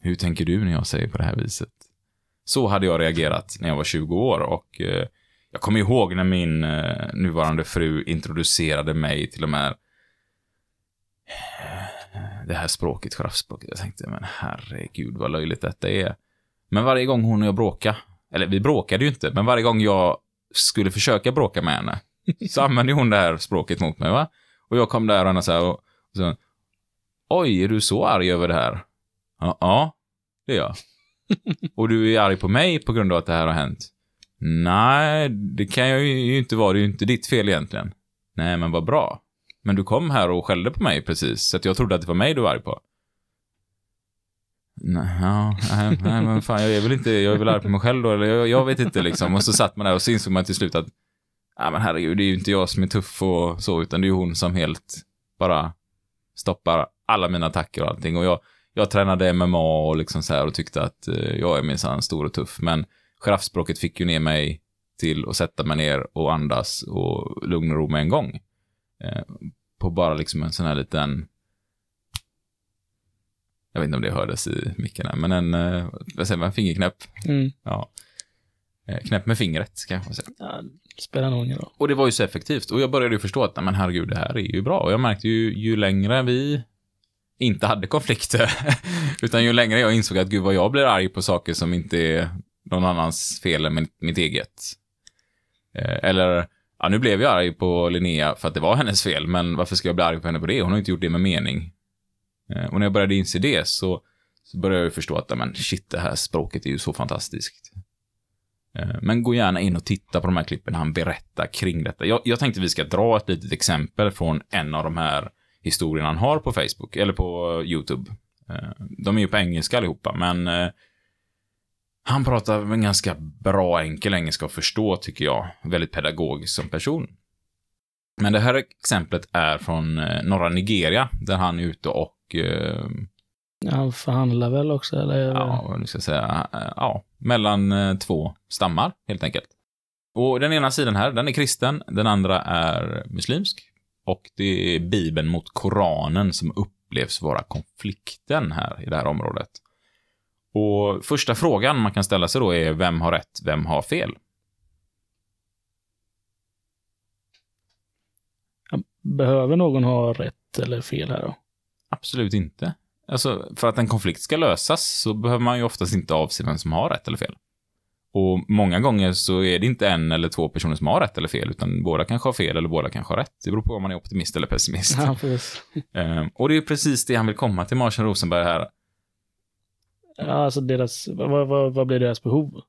hur tänker du när jag säger på det här viset? Så hade jag reagerat när jag var 20 år och eh, jag kommer ihåg när min eh, nuvarande fru introducerade mig till de eh, här det här språket, giraffspråket. Jag tänkte, men herregud vad löjligt detta är. Men varje gång hon och jag bråkade, eller vi bråkade ju inte, men varje gång jag skulle försöka bråka med henne, så använde hon det här språket mot mig, va? Och jag kom där och henne så här och, och så, Oj, är du så arg över det här? Ja, ja det är jag. Och du är arg på mig på grund av att det här har hänt? Nej, det kan jag ju inte vara. Det är ju inte ditt fel egentligen. Nej, men vad bra. Men du kom här och skällde på mig precis, så att jag trodde att det var mig du var arg på. Nej, ja, nej, nej, men fan, jag är väl inte, jag är väl arg på mig själv då, eller jag, jag vet inte liksom. Och så satt man där och så insåg man till slut att, nej men herregud, det är ju inte jag som är tuff och så, utan det är ju hon som helt bara stoppar alla mina attacker och allting. Och jag, jag tränade MMA och liksom så här och tyckte att eh, jag är minsann stor och tuff, men giraffspråket fick ju ner mig till att sätta mig ner och andas och lugn och ro med en gång. Eh, på bara liksom en sån här liten... Jag vet inte om det hördes i micken här, men en, eh, vad säger man, fingerknäpp.
Mm.
Ja. Eh, knäpp med fingret, kanske man säga.
Ja, spelar nog ingen roll.
Och det var ju så effektivt. Och jag började ju förstå att, nej, men herregud, det här är ju bra. Och jag märkte ju, ju längre vi inte hade konflikter, utan ju längre jag insåg att gud vad jag blir arg på saker som inte är någon annans fel än mitt, mitt eget. Eh, eller, ja, nu blev jag arg på Linnea för att det var hennes fel, men varför ska jag bli arg på henne på det? Hon har inte gjort det med mening. Eh, och när jag började inse det så, så började jag ju förstå att, ja, men shit, det här språket är ju så fantastiskt. Eh, Men gå gärna in och titta på de här klippen han berättar kring detta. Jag, jag tänkte vi ska dra ett litet exempel från en av de här historierna han har på Facebook, eller på YouTube. Eh, De är ju på engelska allihopa, men eh, han pratar en ganska bra enkel engelska att förstå, tycker jag. Väldigt pedagogisk som person. Men det här exemplet är från eh, norra Nigeria, där han är ute och
Han förhandlar väl också, eller?
ja, nu ska jag säga, ja, mellan två stammar helt enkelt. Och den ena sidan här, den är kristen, den andra är muslimsk. Och det är Bibeln mot Koranen som upplevs vara konflikten här i det här området. Och första frågan man kan ställa sig då är, vem har rätt, vem har fel?
Behöver någon ha rätt eller fel här då?
Absolut inte. Alltså, för att en konflikt ska lösas så behöver man ju oftast inte avse vem som har rätt eller fel. Och många gånger så är det inte en eller två personer som har rätt eller fel, utan båda kanske har fel eller båda kanske har rätt. Det beror på om man är optimist eller pessimist.
Ja.
Ehm, och det är precis det han vill komma till Marshall Rosenberg här.
Ja, alltså deras, vad, vad, vad blir deras behov?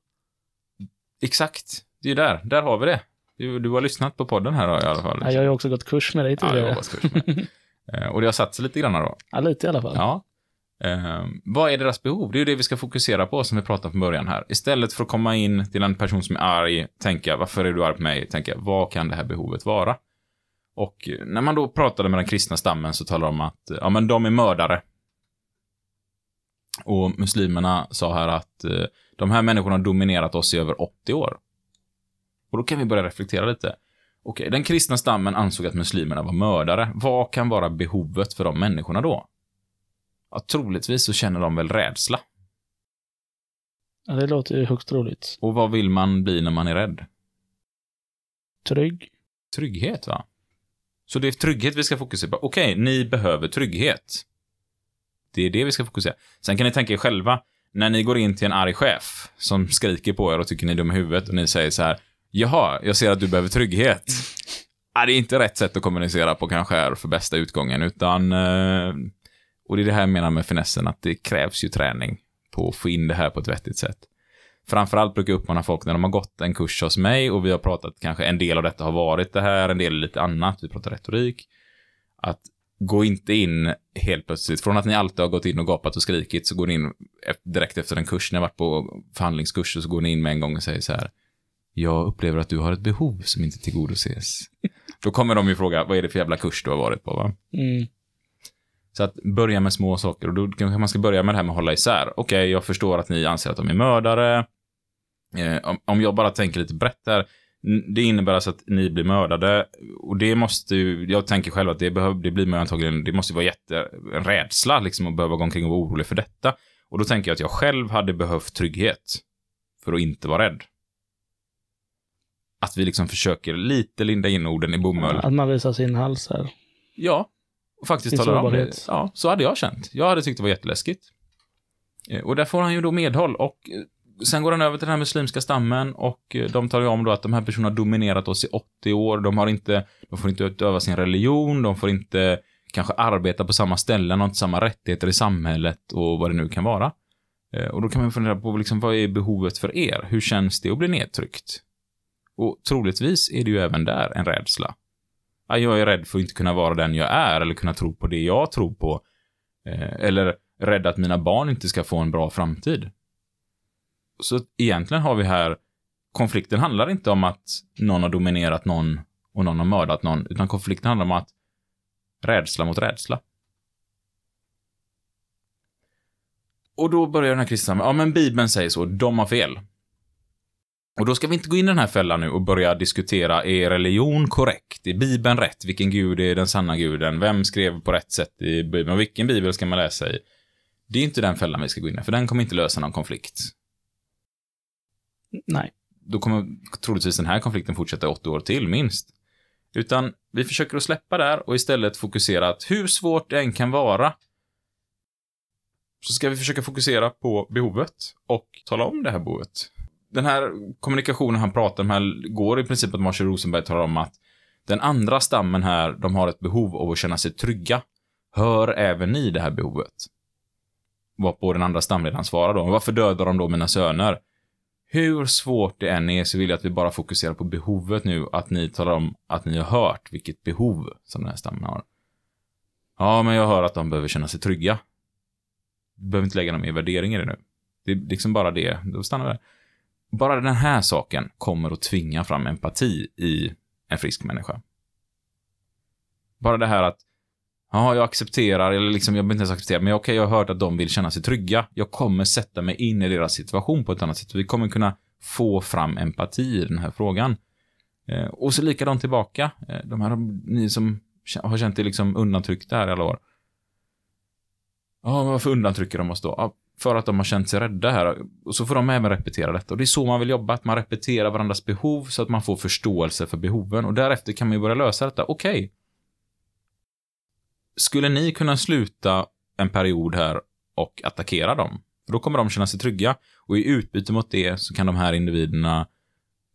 Exakt. Det är ju där. Där har vi det. Du, du har lyssnat på podden här då, i alla fall.
Ja, jag har ju också gått kurs med dig
Ja, jag
tidigare.
hoppas kurs med. Eh, och det har satt sig lite grann då.
Ja, lite i alla fall.
Ja. Eh, vad är deras behov? Det är ju det vi ska fokusera på som vi pratade om från början här. Istället för att komma in till en person som är arg, tänka varför är du arg på mig? Tänka vad kan det här behovet vara? Och eh, när man då pratade med den kristna stammen så talade de om att ja, men de är mördare. Och muslimerna sa här att eh, de här människorna har dominerat oss i över 80 år. Och då kan vi börja reflektera lite. Okej, den kristna stammen ansåg att muslimerna var mördare. Vad kan vara behovet för de människorna då? Ja, troligtvis så känner de väl rädsla.
Ja, det låter ju högst troligt.
Och vad vill man bli när man är rädd?
Trygg.
Trygghet, va? Så det är trygghet vi ska fokusera på. Okej, ni behöver trygghet. Det är det vi ska fokusera. Sen kan ni tänka er själva, när ni går in till en arg chef som skriker på er och tycker ni är dumma i huvudet och ni säger så här, jaha, jag ser att du behöver trygghet. Ja, det är inte rätt sätt att kommunicera på kanske är för bästa utgången, utan... eh, Och det är det här jag menar med finessen, att det krävs ju träning på att få in det här på ett vettigt sätt. Framförallt brukar jag uppmana folk när de har gått en kurs hos mig och vi har pratat, kanske en del av detta har varit det här, en del är lite annat, vi pratar retorik. Att gå inte in helt plötsligt, från att ni alltid har gått in och gapat och skrikit, så går ni in direkt efter en kurs, ni har varit på förhandlingskurs, och så går ni in med en gång och säger så här, jag upplever att du har ett behov som inte tillgodoses. Då kommer de ju fråga, vad är det för jävla kurs du har varit på, va?
Mm.
Så att börja med små saker och då kanske man ska börja med det här med att hålla isär. Okej, jag förstår att ni anser att de är mördare. Eh, om, jag bara tänker lite brett där. n- Det innebär alltså att ni blir mördade och det måste ju, jag tänker själv att det, behöv, det blir man antagligen, det måste vara jätte, en rädsla liksom att behöva gå omkring och vara orolig för detta. Och då tänker jag att jag själv hade behövt trygghet för att inte vara rädd. Att vi liksom försöker lite linda in orden i bomull.
Att man visar sin hals här.
Ja, faktiskt talar om det. Ja, så hade jag känt. Jag hade tyckt det var jätteläskigt. Eh, Och där får han ju då medhåll och eh, sen går han över till den här muslimska stammen och eh, de talar ju om då att de här personerna har dominerat oss i 80 år. De har inte, de får inte utöva sin religion, de får inte kanske arbeta på samma ställen, har inte samma rättigheter i samhället och vad det nu kan vara. Och då kan man fundera på liksom, vad är behovet för er? Hur känns det att bli nedtryckt? Och troligtvis är det ju även där en rädsla. Ja, jag är rädd för att inte kunna vara den jag är eller kunna tro på det jag tror på. Eh, eller rädd att mina barn inte ska få en bra framtid. Så egentligen har vi här, konflikten handlar inte om att någon har dominerat någon och någon har mördat någon, utan konflikten handlar om att rädsla mot rädsla. Och då börjar den här kristna ja men Bibeln säger så, de har fel. Och då ska vi inte gå in i den här fällan nu och börja diskutera, är religion korrekt? Är Bibeln rätt? Vilken gud är den sanna guden? Vem skrev på rätt sätt i Bibeln? Och vilken bibel ska man läsa i? Det är inte den fällan vi ska gå in i, för den kommer inte lösa någon konflikt.
Nej.
Då kommer troligtvis den här konflikten fortsätta i 80 år till, minst. Utan vi försöker att släppa där och istället fokusera att hur svårt det än kan vara, så ska vi försöka fokusera på behovet och tala om det här behovet. Den här kommunikationen han pratar om här går i princip att Marshall Rosenberg talar om att den andra stammen här, de har ett behov av att känna sig trygga. Hör även ni det här behovet? Varpå den andra stamledaren svarar då, varför dödar de då mina söner? Hur svårt det än är så vill jag att vi bara fokuserar på behovet nu, att ni talar om att ni har hört vilket behov som den här stammen har. Ja, men jag hör att de behöver känna sig trygga. Du behöver inte lägga någon mer värdering i det nu. Det är liksom bara det, då stannar vi där. Bara den här saken kommer att tvinga fram empati i en frisk människa. Bara det här att, ja, jag accepterar, eller liksom, jag behöver inte ens acceptera, men okej, jag har hört att de vill känna sig trygga. Jag kommer sätta mig in i deras situation på ett annat sätt. Vi kommer kunna få fram empati i den här frågan. Eh, och så likadant tillbaka. Eh, de här, ni som har känt er liksom undantryckta här i alla år. Ja, men varför undantrycker de oss då? Ja, för att de har känt sig rädda här. Och så får de även repetera detta. Och det är så man vill jobba, att man repeterar varandras behov så att man får förståelse för behoven. Och därefter kan man ju börja lösa detta. Okej. Skulle ni kunna sluta en period här och attackera dem? För då kommer de känna sig trygga. Och i utbyte mot det så kan de här individerna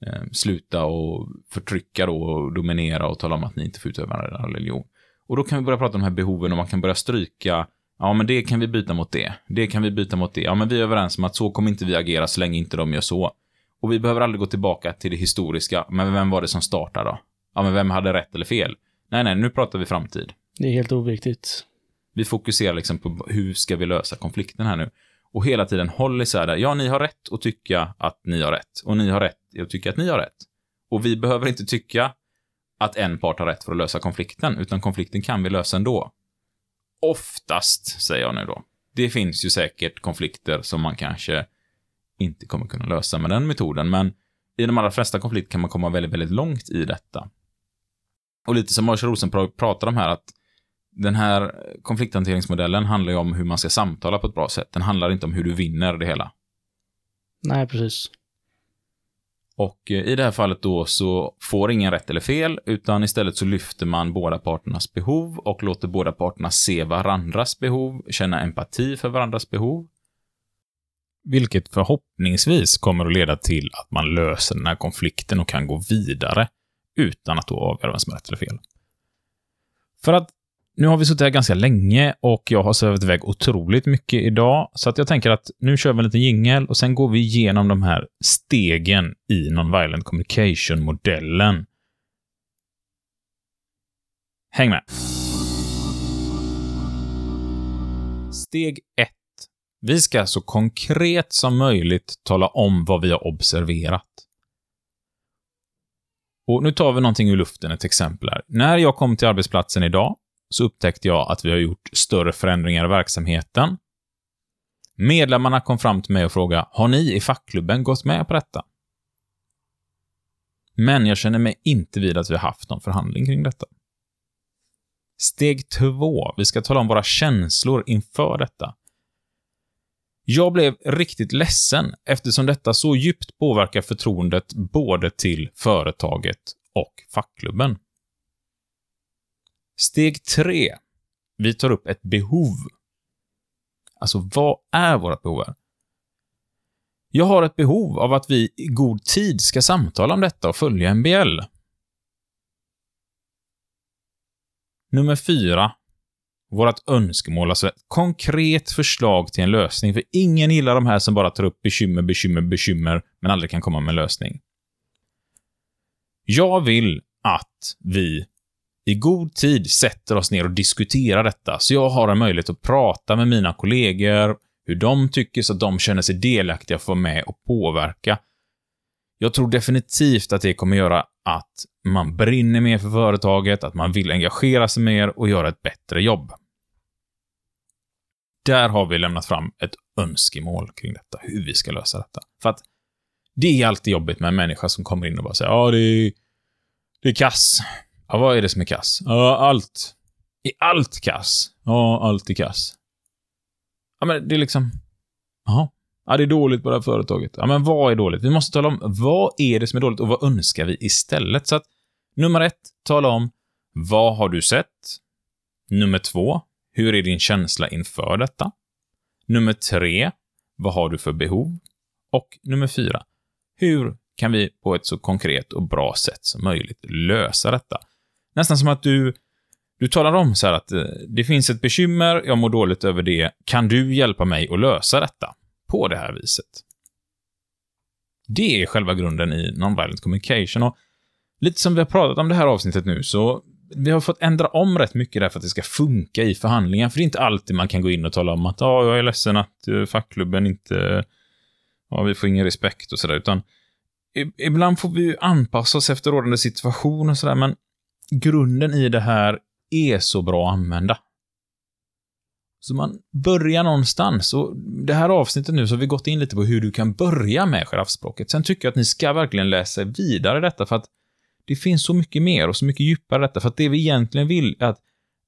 eh, sluta och förtrycka då och dominera och tala om att ni inte får utöva en religion. Och då kan vi börja prata om de här behoven och man kan börja stryka Ja, men det kan vi byta mot det. Det kan vi byta mot det. Ja, men vi är överens om att så kommer inte vi agera så länge inte de gör så. Och vi behöver aldrig gå tillbaka till det historiska. Men vem var det som startade då? Ja, men vem hade rätt eller fel? Nej, nej, nu pratar vi framtid.
Det är helt oviktigt.
Vi fokuserar liksom på hur ska vi lösa konflikten här nu. Och hela tiden håll isär där. Ja, ni har rätt att tycka att ni har rätt. Och ni har rätt att tycka att ni har rätt. Och vi behöver inte tycka att en part har rätt för att lösa konflikten, utan konflikten kan vi lösa ändå. Oftast, säger jag nu då. Det finns ju säkert konflikter som man kanske inte kommer kunna lösa med den metoden, men i de allra flesta konflikter kan man komma väldigt, väldigt långt i detta. Och lite som Marshall Rosenberg pratar om här, att den här konflikthanteringsmodellen handlar ju om hur man ska samtala på ett bra sätt. Den handlar inte om hur du vinner det hela.
Nej, precis.
Och eh, i det här fallet då så får ingen rätt eller fel, utan istället så lyfter man båda parternas behov och låter båda parterna se varandras behov, känna empati för varandras behov. Vilket förhoppningsvis kommer att leda till att man löser den här konflikten och kan gå vidare utan att då avgöra vem som har rätt eller fel. För att nu har vi suttit här ganska länge och jag har svävat iväg otroligt mycket idag, så att jag tänker att nu kör vi en liten jingel och sen går vi igenom de här stegen i Non-Violent Communication-modellen. Häng med! Steg 1. Vi ska så konkret som möjligt tala om vad vi har observerat. Och nu tar vi någonting ur luften, ett exempel här. När jag kom till arbetsplatsen idag så upptäckte jag att vi har gjort större förändringar i verksamheten. Medlemmarna kom fram till mig och frågade, har ni i fackklubben gått med på detta? Men jag känner mig inte vid att vi har haft någon förhandling kring detta. Steg två. Vi ska tala om våra känslor inför detta. Jag blev riktigt ledsen eftersom detta så djupt påverkar förtroendet både till företaget och fackklubben. Steg tre. Vi tar upp ett behov. Alltså, vad är vårt behov här? Jag har ett behov av att vi i god tid ska samtala om detta och följa MBL. Nummer fyra. Vårt önskemål, alltså ett konkret förslag till en lösning, för ingen gillar de här som bara tar upp bekymmer, bekymmer, bekymmer, men aldrig kan komma med en lösning. Jag vill att vi i god tid sätter oss ner och diskuterar detta, så jag har en möjlighet att prata med mina kollegor, hur de tycker så att de känner sig delaktiga och får med och påverka. Jag tror definitivt att det kommer göra att man brinner mer för företaget, att man vill engagera sig mer och göra ett bättre jobb. Där har vi lämnat fram ett önskemål kring detta, hur vi ska lösa detta. För att det är alltid jobbigt med en människa som kommer in och bara säger ja, det är, det är kass. Ja, vad är det som är kass? Ja, allt. Är allt kass? Ja, allt är kass. Ja, men det är liksom... Jaha. Ja, det är dåligt på det här företaget. Ja, men vad är dåligt? Vi måste tala om vad är det som är dåligt och vad önskar vi istället? Så att, nummer ett, tala om vad har du sett? Nummer två, hur är din känsla inför detta? Nummer tre, vad har du för behov? Och nummer fyra, hur kan vi på ett så konkret och bra sätt som möjligt lösa detta? Nästan som att du, du talar om så här att eh, det finns ett bekymmer, jag mår dåligt över det, kan du hjälpa mig att lösa detta? På det här viset. Det är själva grunden i non-violent communication och lite som vi har pratat om det här avsnittet nu, så vi har fått ändra om rätt mycket där för att det ska funka i förhandlingar, för det är inte alltid man kan gå in och tala om att ja, jag är ledsen att eh, fackklubben inte, ja, vi får ingen respekt och sådär, utan ibland får vi ju anpassa oss efter rådande situation och sådär, men grunden i det här är så bra att använda. Så man börjar någonstans. Och det här avsnittet nu så har vi gått in lite på hur du kan börja med giraffspråket. Sen tycker jag att ni ska verkligen läsa vidare detta för att det finns så mycket mer och så mycket djupare i detta. För att det vi egentligen vill är att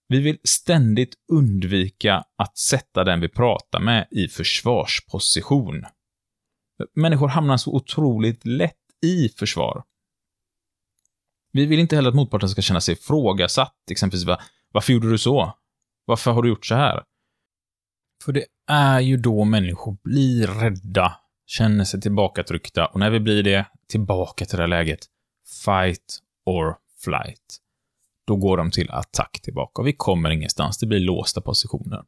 vi vill ständigt undvika att sätta den vi pratar med i försvarsposition. Människor hamnar så otroligt lätt i försvar. Vi vill inte heller att motparten ska känna sig ifrågasatt, exempelvis va, varför gjorde du så? Varför har du gjort så här? För det är ju då människor blir rädda, känner sig tillbakatryckta och när vi blir det, tillbaka till det här läget, fight or flight. Då går de till attack tillbaka och vi kommer ingenstans, det blir låsta positioner.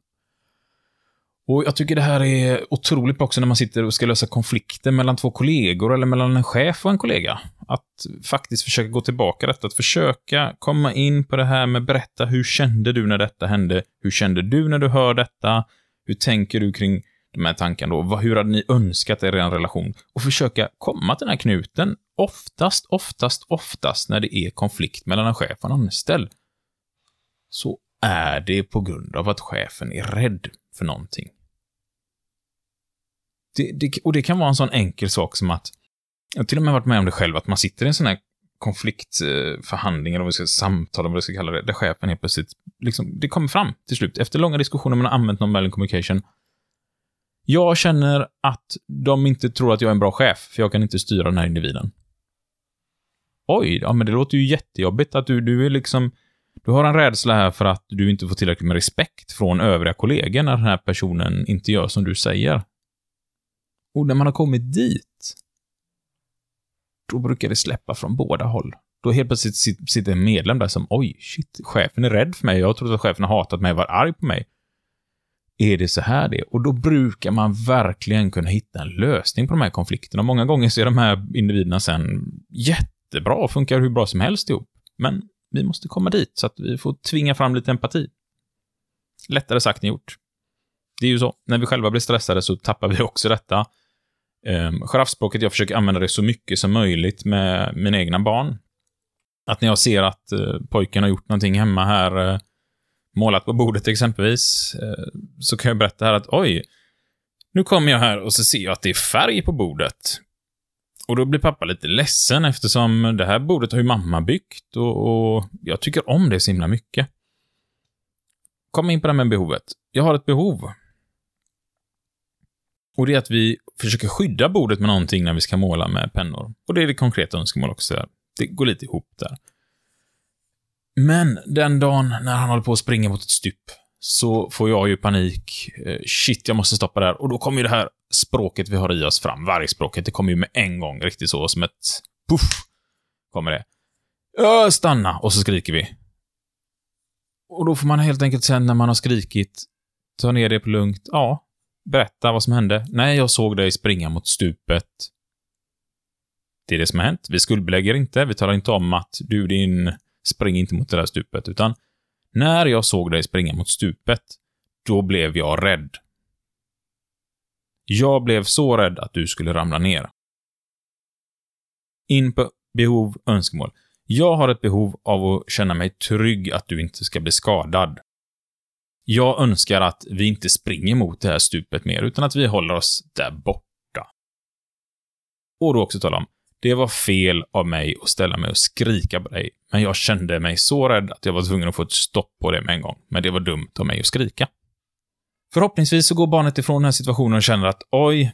Och jag tycker det här är otroligt bra också när man sitter och ska lösa konflikter mellan två kollegor eller mellan en chef och en kollega. att faktiskt försöka gå tillbaka detta, att försöka komma in på det här med berätta hur kände du när detta hände? Hur kände du när du hör detta? Hur tänker du kring de här tankarna då? Hur hade ni önskat er en relation? Och försöka komma till den här knuten. Oftast, oftast, oftast när det är konflikt mellan en chef och en anställd så är det på grund av att chefen är rädd för någonting. Det, det, och det kan vara en sån enkel sak som att, jag har till och med varit med om det själv, att man sitter i en sån här konfliktförhandling, eller vad vi ska samtal, vad vi ska kalla det, där chefen helt plötsligt, liksom, det kommer fram till slut. Efter långa diskussioner man har använt non-violent communication. Jag känner att de inte tror att jag är en bra chef, för jag kan inte styra den här individen. Oj, ja men det låter ju jättejobbigt att du, du är liksom, du har en rädsla här för att du inte får tillräckligt med respekt från övriga kollegor när den här personen inte gör som du säger. Och när man har kommit dit, då brukar det släppa från båda håll. Då helt plötsligt sitter en medlem där som, oj, shit, chefen är rädd för mig. Jag trodde att chefen har hatat mig och varit arg på mig. Är det så här det? Och då brukar man verkligen kunna hitta en lösning på de här konflikterna. Många gånger så är de här individerna sen jättebra och funkar hur bra som helst ihop. Men vi måste komma dit så att vi får tvinga fram lite empati. Lättare sagt än gjort. Det är ju så. När vi själva blir stressade så tappar vi också detta. Ehm, Giraffspråket, jag försöker använda det så mycket som möjligt med mina egna barn. Att när jag ser att eh, pojken har gjort någonting hemma här, eh, målat på bordet exempelvis, eh, så kan jag berätta här att oj, nu kommer jag här och så ser jag att det är färg på bordet. Och då blir pappa lite ledsen eftersom det här bordet har ju mamma byggt och, och jag tycker om det så himla mycket. Kom in på det här med behovet. Jag har ett behov. Och det är att vi försöker skydda bordet med någonting när vi ska måla med pennor. Och det är det konkreta önskemål också. Där. Det går lite ihop där. Men den dagen när han håller på att springa mot ett stup så får jag ju panik. Eh, shit, jag måste stoppa där. Och då kommer ju det här språket vi har i oss fram. Vargspråket. Det kommer ju med en gång. Riktigt så, som ett puff. Kommer det. Ö, stanna! Och så skriker vi. Och då får man helt enkelt sen när man har skrikit ta ner det på lugnt. Ja, berätta vad som hände. Nej, jag såg dig springa mot stupet. Det är det som har hänt. Vi skuldbelägger inte. Vi talar inte om att du din spring inte mot det där stupet, utan när jag såg dig springa mot stupet, då blev jag rädd. Jag blev så rädd att du skulle ramla ner. In på behov, önskemål. Jag har ett behov av att känna mig trygg att du inte ska bli skadad. Jag önskar att vi inte springer mot det här stupet mer, utan att vi håller oss där borta. Och då också tala om, det var fel av mig att ställa mig och skrika på dig, men jag kände mig så rädd att jag var tvungen att få ett stopp på det med en gång. Men det var dumt av mig att skrika. Förhoppningsvis så går barnet ifrån den här situationen och känner att oj,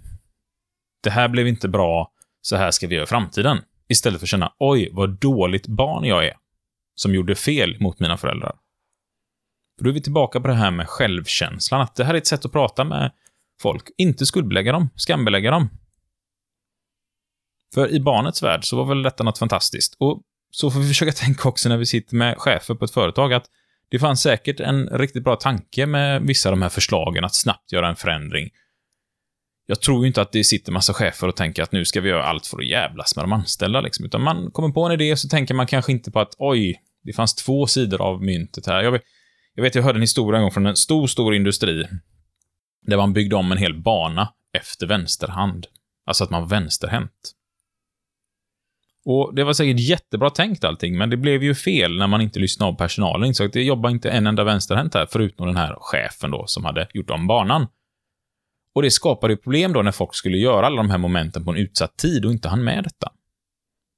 det här blev inte bra, så här ska vi göra i framtiden. Istället för att känna oj, vad dåligt barn jag är, som gjorde fel mot mina föräldrar. För då är vi tillbaka på det här med självkänslan, att det här är ett sätt att prata med folk. Inte skuldbelägga dem, skambelägga dem. För i barnets värld så var väl detta något fantastiskt. Och så får vi försöka tänka också när vi sitter med chefer på ett företag att det fanns säkert en riktigt bra tanke med vissa av de här förslagen att snabbt göra en förändring. Jag tror ju inte att det sitter massa chefer och tänker att nu ska vi göra allt för att jävlas med de anställda, liksom. Utan man kommer på en idé så tänker man kanske inte på att oj, det fanns två sidor av myntet här. Jag vet, jag, vet, jag hörde en historia en gång från en stor, stor industri där man byggde om en hel bana efter vänsterhand. Alltså att man var vänsterhänt. Och det var säkert jättebra tänkt allting, men det blev ju fel när man inte lyssnade av personalen. Insåg att det jobbar inte en enda vänsterhänt här, förutom den här chefen då, som hade gjort om banan. Och det skapade ju problem då när folk skulle göra alla de här momenten på en utsatt tid och inte hann med detta.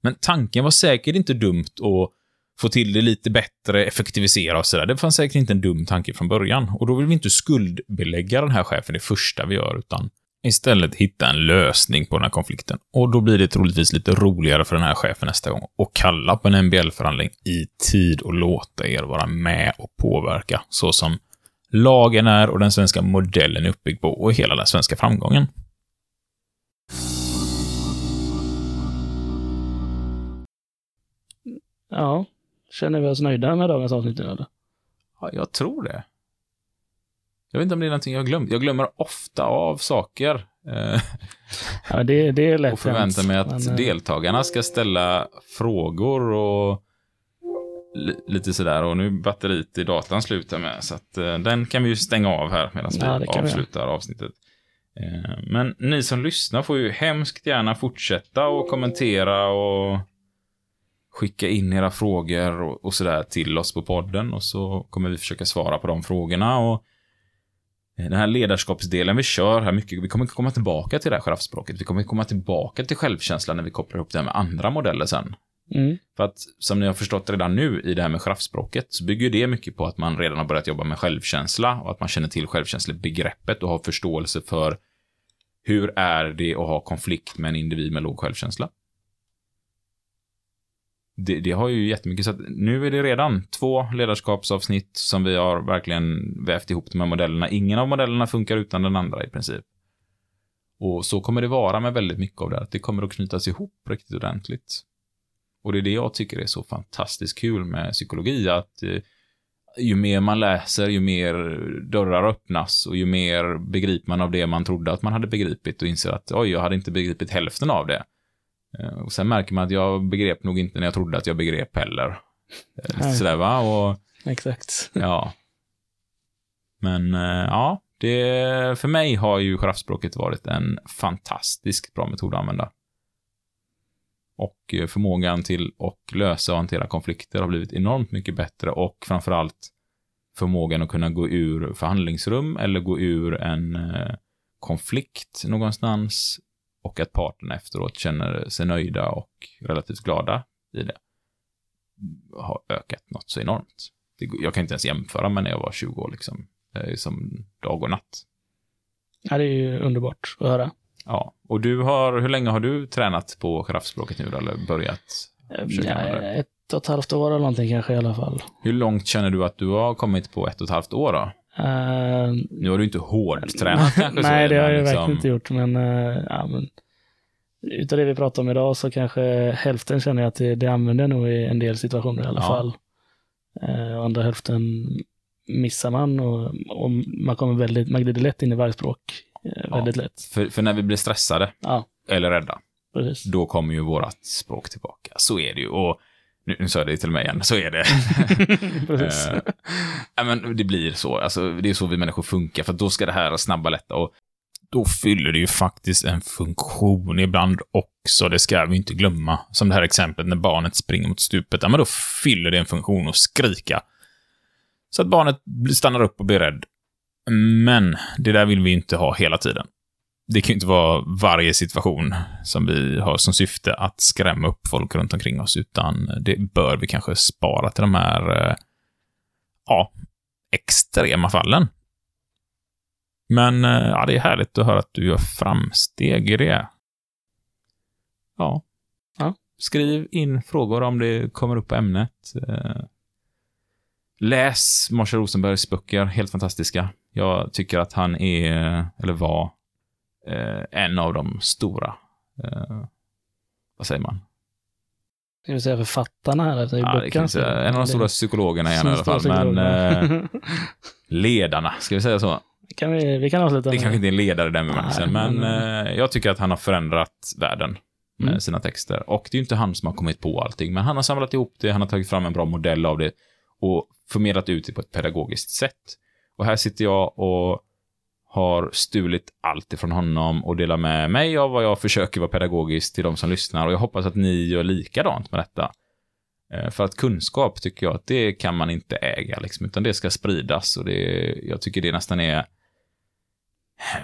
Men tanken var säkert inte dumt att få till det lite bättre, effektivisera och sådär. Det fanns säkert inte en dum tanke från början. Och då vill vi inte skuldbelägga den här chefen det första vi gör, utan istället hitta en lösning på den här konflikten. Och då blir det troligtvis lite roligare för den här chefen nästa gång och kalla på en MBL-förhandling i tid och låta er vara med och påverka, så som lagen är och den svenska modellen är uppbyggd på och hela den svenska framgången.
Ja, känner vi oss nöjda med dagens avsnitt nu, eller?
Ja, jag tror det. Jag vet inte om det är någonting jag har glömt. Jag glömmer ofta av saker. Eh,
Ja, det, det är lätt
och förväntar mig att
men, eh,
deltagarna ska ställa frågor och li- lite sådär. Och nu är batteriet i datan slut med, så att eh, den kan vi ju stänga av här medan
Ja,
vi
kan vi
avslutar avsnittet. Men ni som lyssnar får ju hemskt gärna fortsätta och kommentera och skicka in era frågor och, och sådär till oss på podden och så kommer vi försöka svara på de frågorna. Och den här ledarskapsdelen vi kör här mycket, vi kommer komma tillbaka till det här giraffspråket. Vi kommer komma tillbaka till självkänslan när vi kopplar ihop det här med andra modeller sen.
Mm,
För att som ni har förstått redan nu i det här med giraffspråket så bygger det mycket på att man redan har börjat jobba med självkänsla och att man känner till självkänslebegreppet och har förståelse för hur är det att ha konflikt med en individ med låg självkänsla. Det, det har ju jättemycket, så att nu är det redan två ledarskapsavsnitt som vi har verkligen vävt ihop de här modellerna. Ingen av modellerna funkar utan den andra i princip. Och så kommer det vara med väldigt mycket av det här, att det kommer att knytas ihop riktigt ordentligt. Och det är det jag tycker är så fantastiskt kul med psykologi, att eh, ju mer man läser, ju mer dörrar öppnas och ju mer begriper man av det man trodde att man hade begripit och inser att oj, jag hade inte begripit hälften av det. Eh, Och sen märker man att jag begrep nog inte när jag trodde att jag begrep heller. Eh, Lite sådär va, och
exakt.
ja. Men eh, ja, det, för mig har ju giraffspråket varit en fantastiskt bra metod att använda. Och förmågan till att lösa och hantera konflikter har blivit enormt mycket bättre och framförallt förmågan att kunna gå ur förhandlingsrum eller gå ur en konflikt någonstans och att parterna efteråt känner sig nöjda och relativt glada i det har ökat något så enormt. Det, jag kan inte ens jämföra med när jag var 20 år liksom. Det är som dag och natt.
Ja, det är ju underbart att höra.
Ja, och du har, hur länge har du tränat på giraffspråket nu eller börjat?
Ja,
det.
ett och ett halvt år eller någonting kanske i alla fall.
Hur långt känner du att du har kommit på ett och ett halvt år då?
Eh,
Nu har du inte hårdtränat kanske.
Nej, det har jag
liksom-
verkligen inte gjort, men, eh, ja, men utav det vi pratar om idag så kanske hälften känner jag att det, det använder nog i en del situationer i alla
Ja.
fall. Och andra hälften missar man och, och man kommer väldigt, man glider lätt in i vargspråk. Eh, väldigt lätt.
För, för när vi blir stressade
Ja,
eller rädda,
precis.
då kommer ju vårat språk tillbaka. Så är det ju. Och nu, nu sa jag det till mig igen, så är det. Eh, men det blir så. Alltså, det är så vi människor funkar, för då ska det här snabba lätta. Och då fyller det ju faktiskt en funktion ibland också. Det ska vi inte glömma. Som det här exemplet när barnet springer mot stupet. Ja, men då fyller det en funktion att skrika. Så att barnet stannar upp och blir rädd. Men det där vill vi inte ha hela tiden. Det kan ju inte vara varje situation som vi har som syfte att skrämma upp folk runt omkring oss, utan det bör vi kanske spara till de här eh, ja, extrema fallen. Men eh, ja, det är härligt att höra att du gör framsteg i det. Ja.
Ja.
Skriv in frågor om det kommer upp på ämnet. Eh, Läs Marshall Rosenbergs böcker, helt fantastiska. Jag tycker att han är, eller var, en av de stora, eh, vad säger man?
Ska vi säga författarna här? I
Ja, det kan säga. En av de stora psykologerna igen i alla fall, men eh, ledarna, ska vi säga så?
kan vi, vi kan avsluta
Det kanske inte är en ledare i den bemärkelsen, men
men-
eh, jag tycker att han har förändrat världen med
Mm.
sina texter. Och det är ju inte han som har kommit på allting, men han har samlat ihop det, han har tagit fram en bra modell av det och förmedlat ut det på ett pedagogiskt sätt. Och här sitter jag och har stulit allt ifrån honom och delar med mig av vad jag försöker vara pedagogiskt till de som lyssnar och jag hoppas att ni gör likadant med detta. Eh, För att kunskap tycker jag att det kan man inte äga, liksom, utan det ska spridas och det, jag tycker det nästan är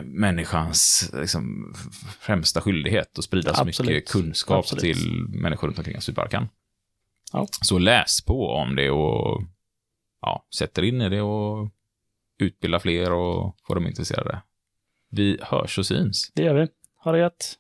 människans liksom, främsta skyldighet att sprida så
Absolut.
mycket kunskap
Absolut.
till människor runt omkring oss vi bara kan.
Ja.
Så läs på om det och ja, sätt er in i det och utbilda fler och få dem intresserade. Vi hörs och syns.
Det gör vi. Ha det gött.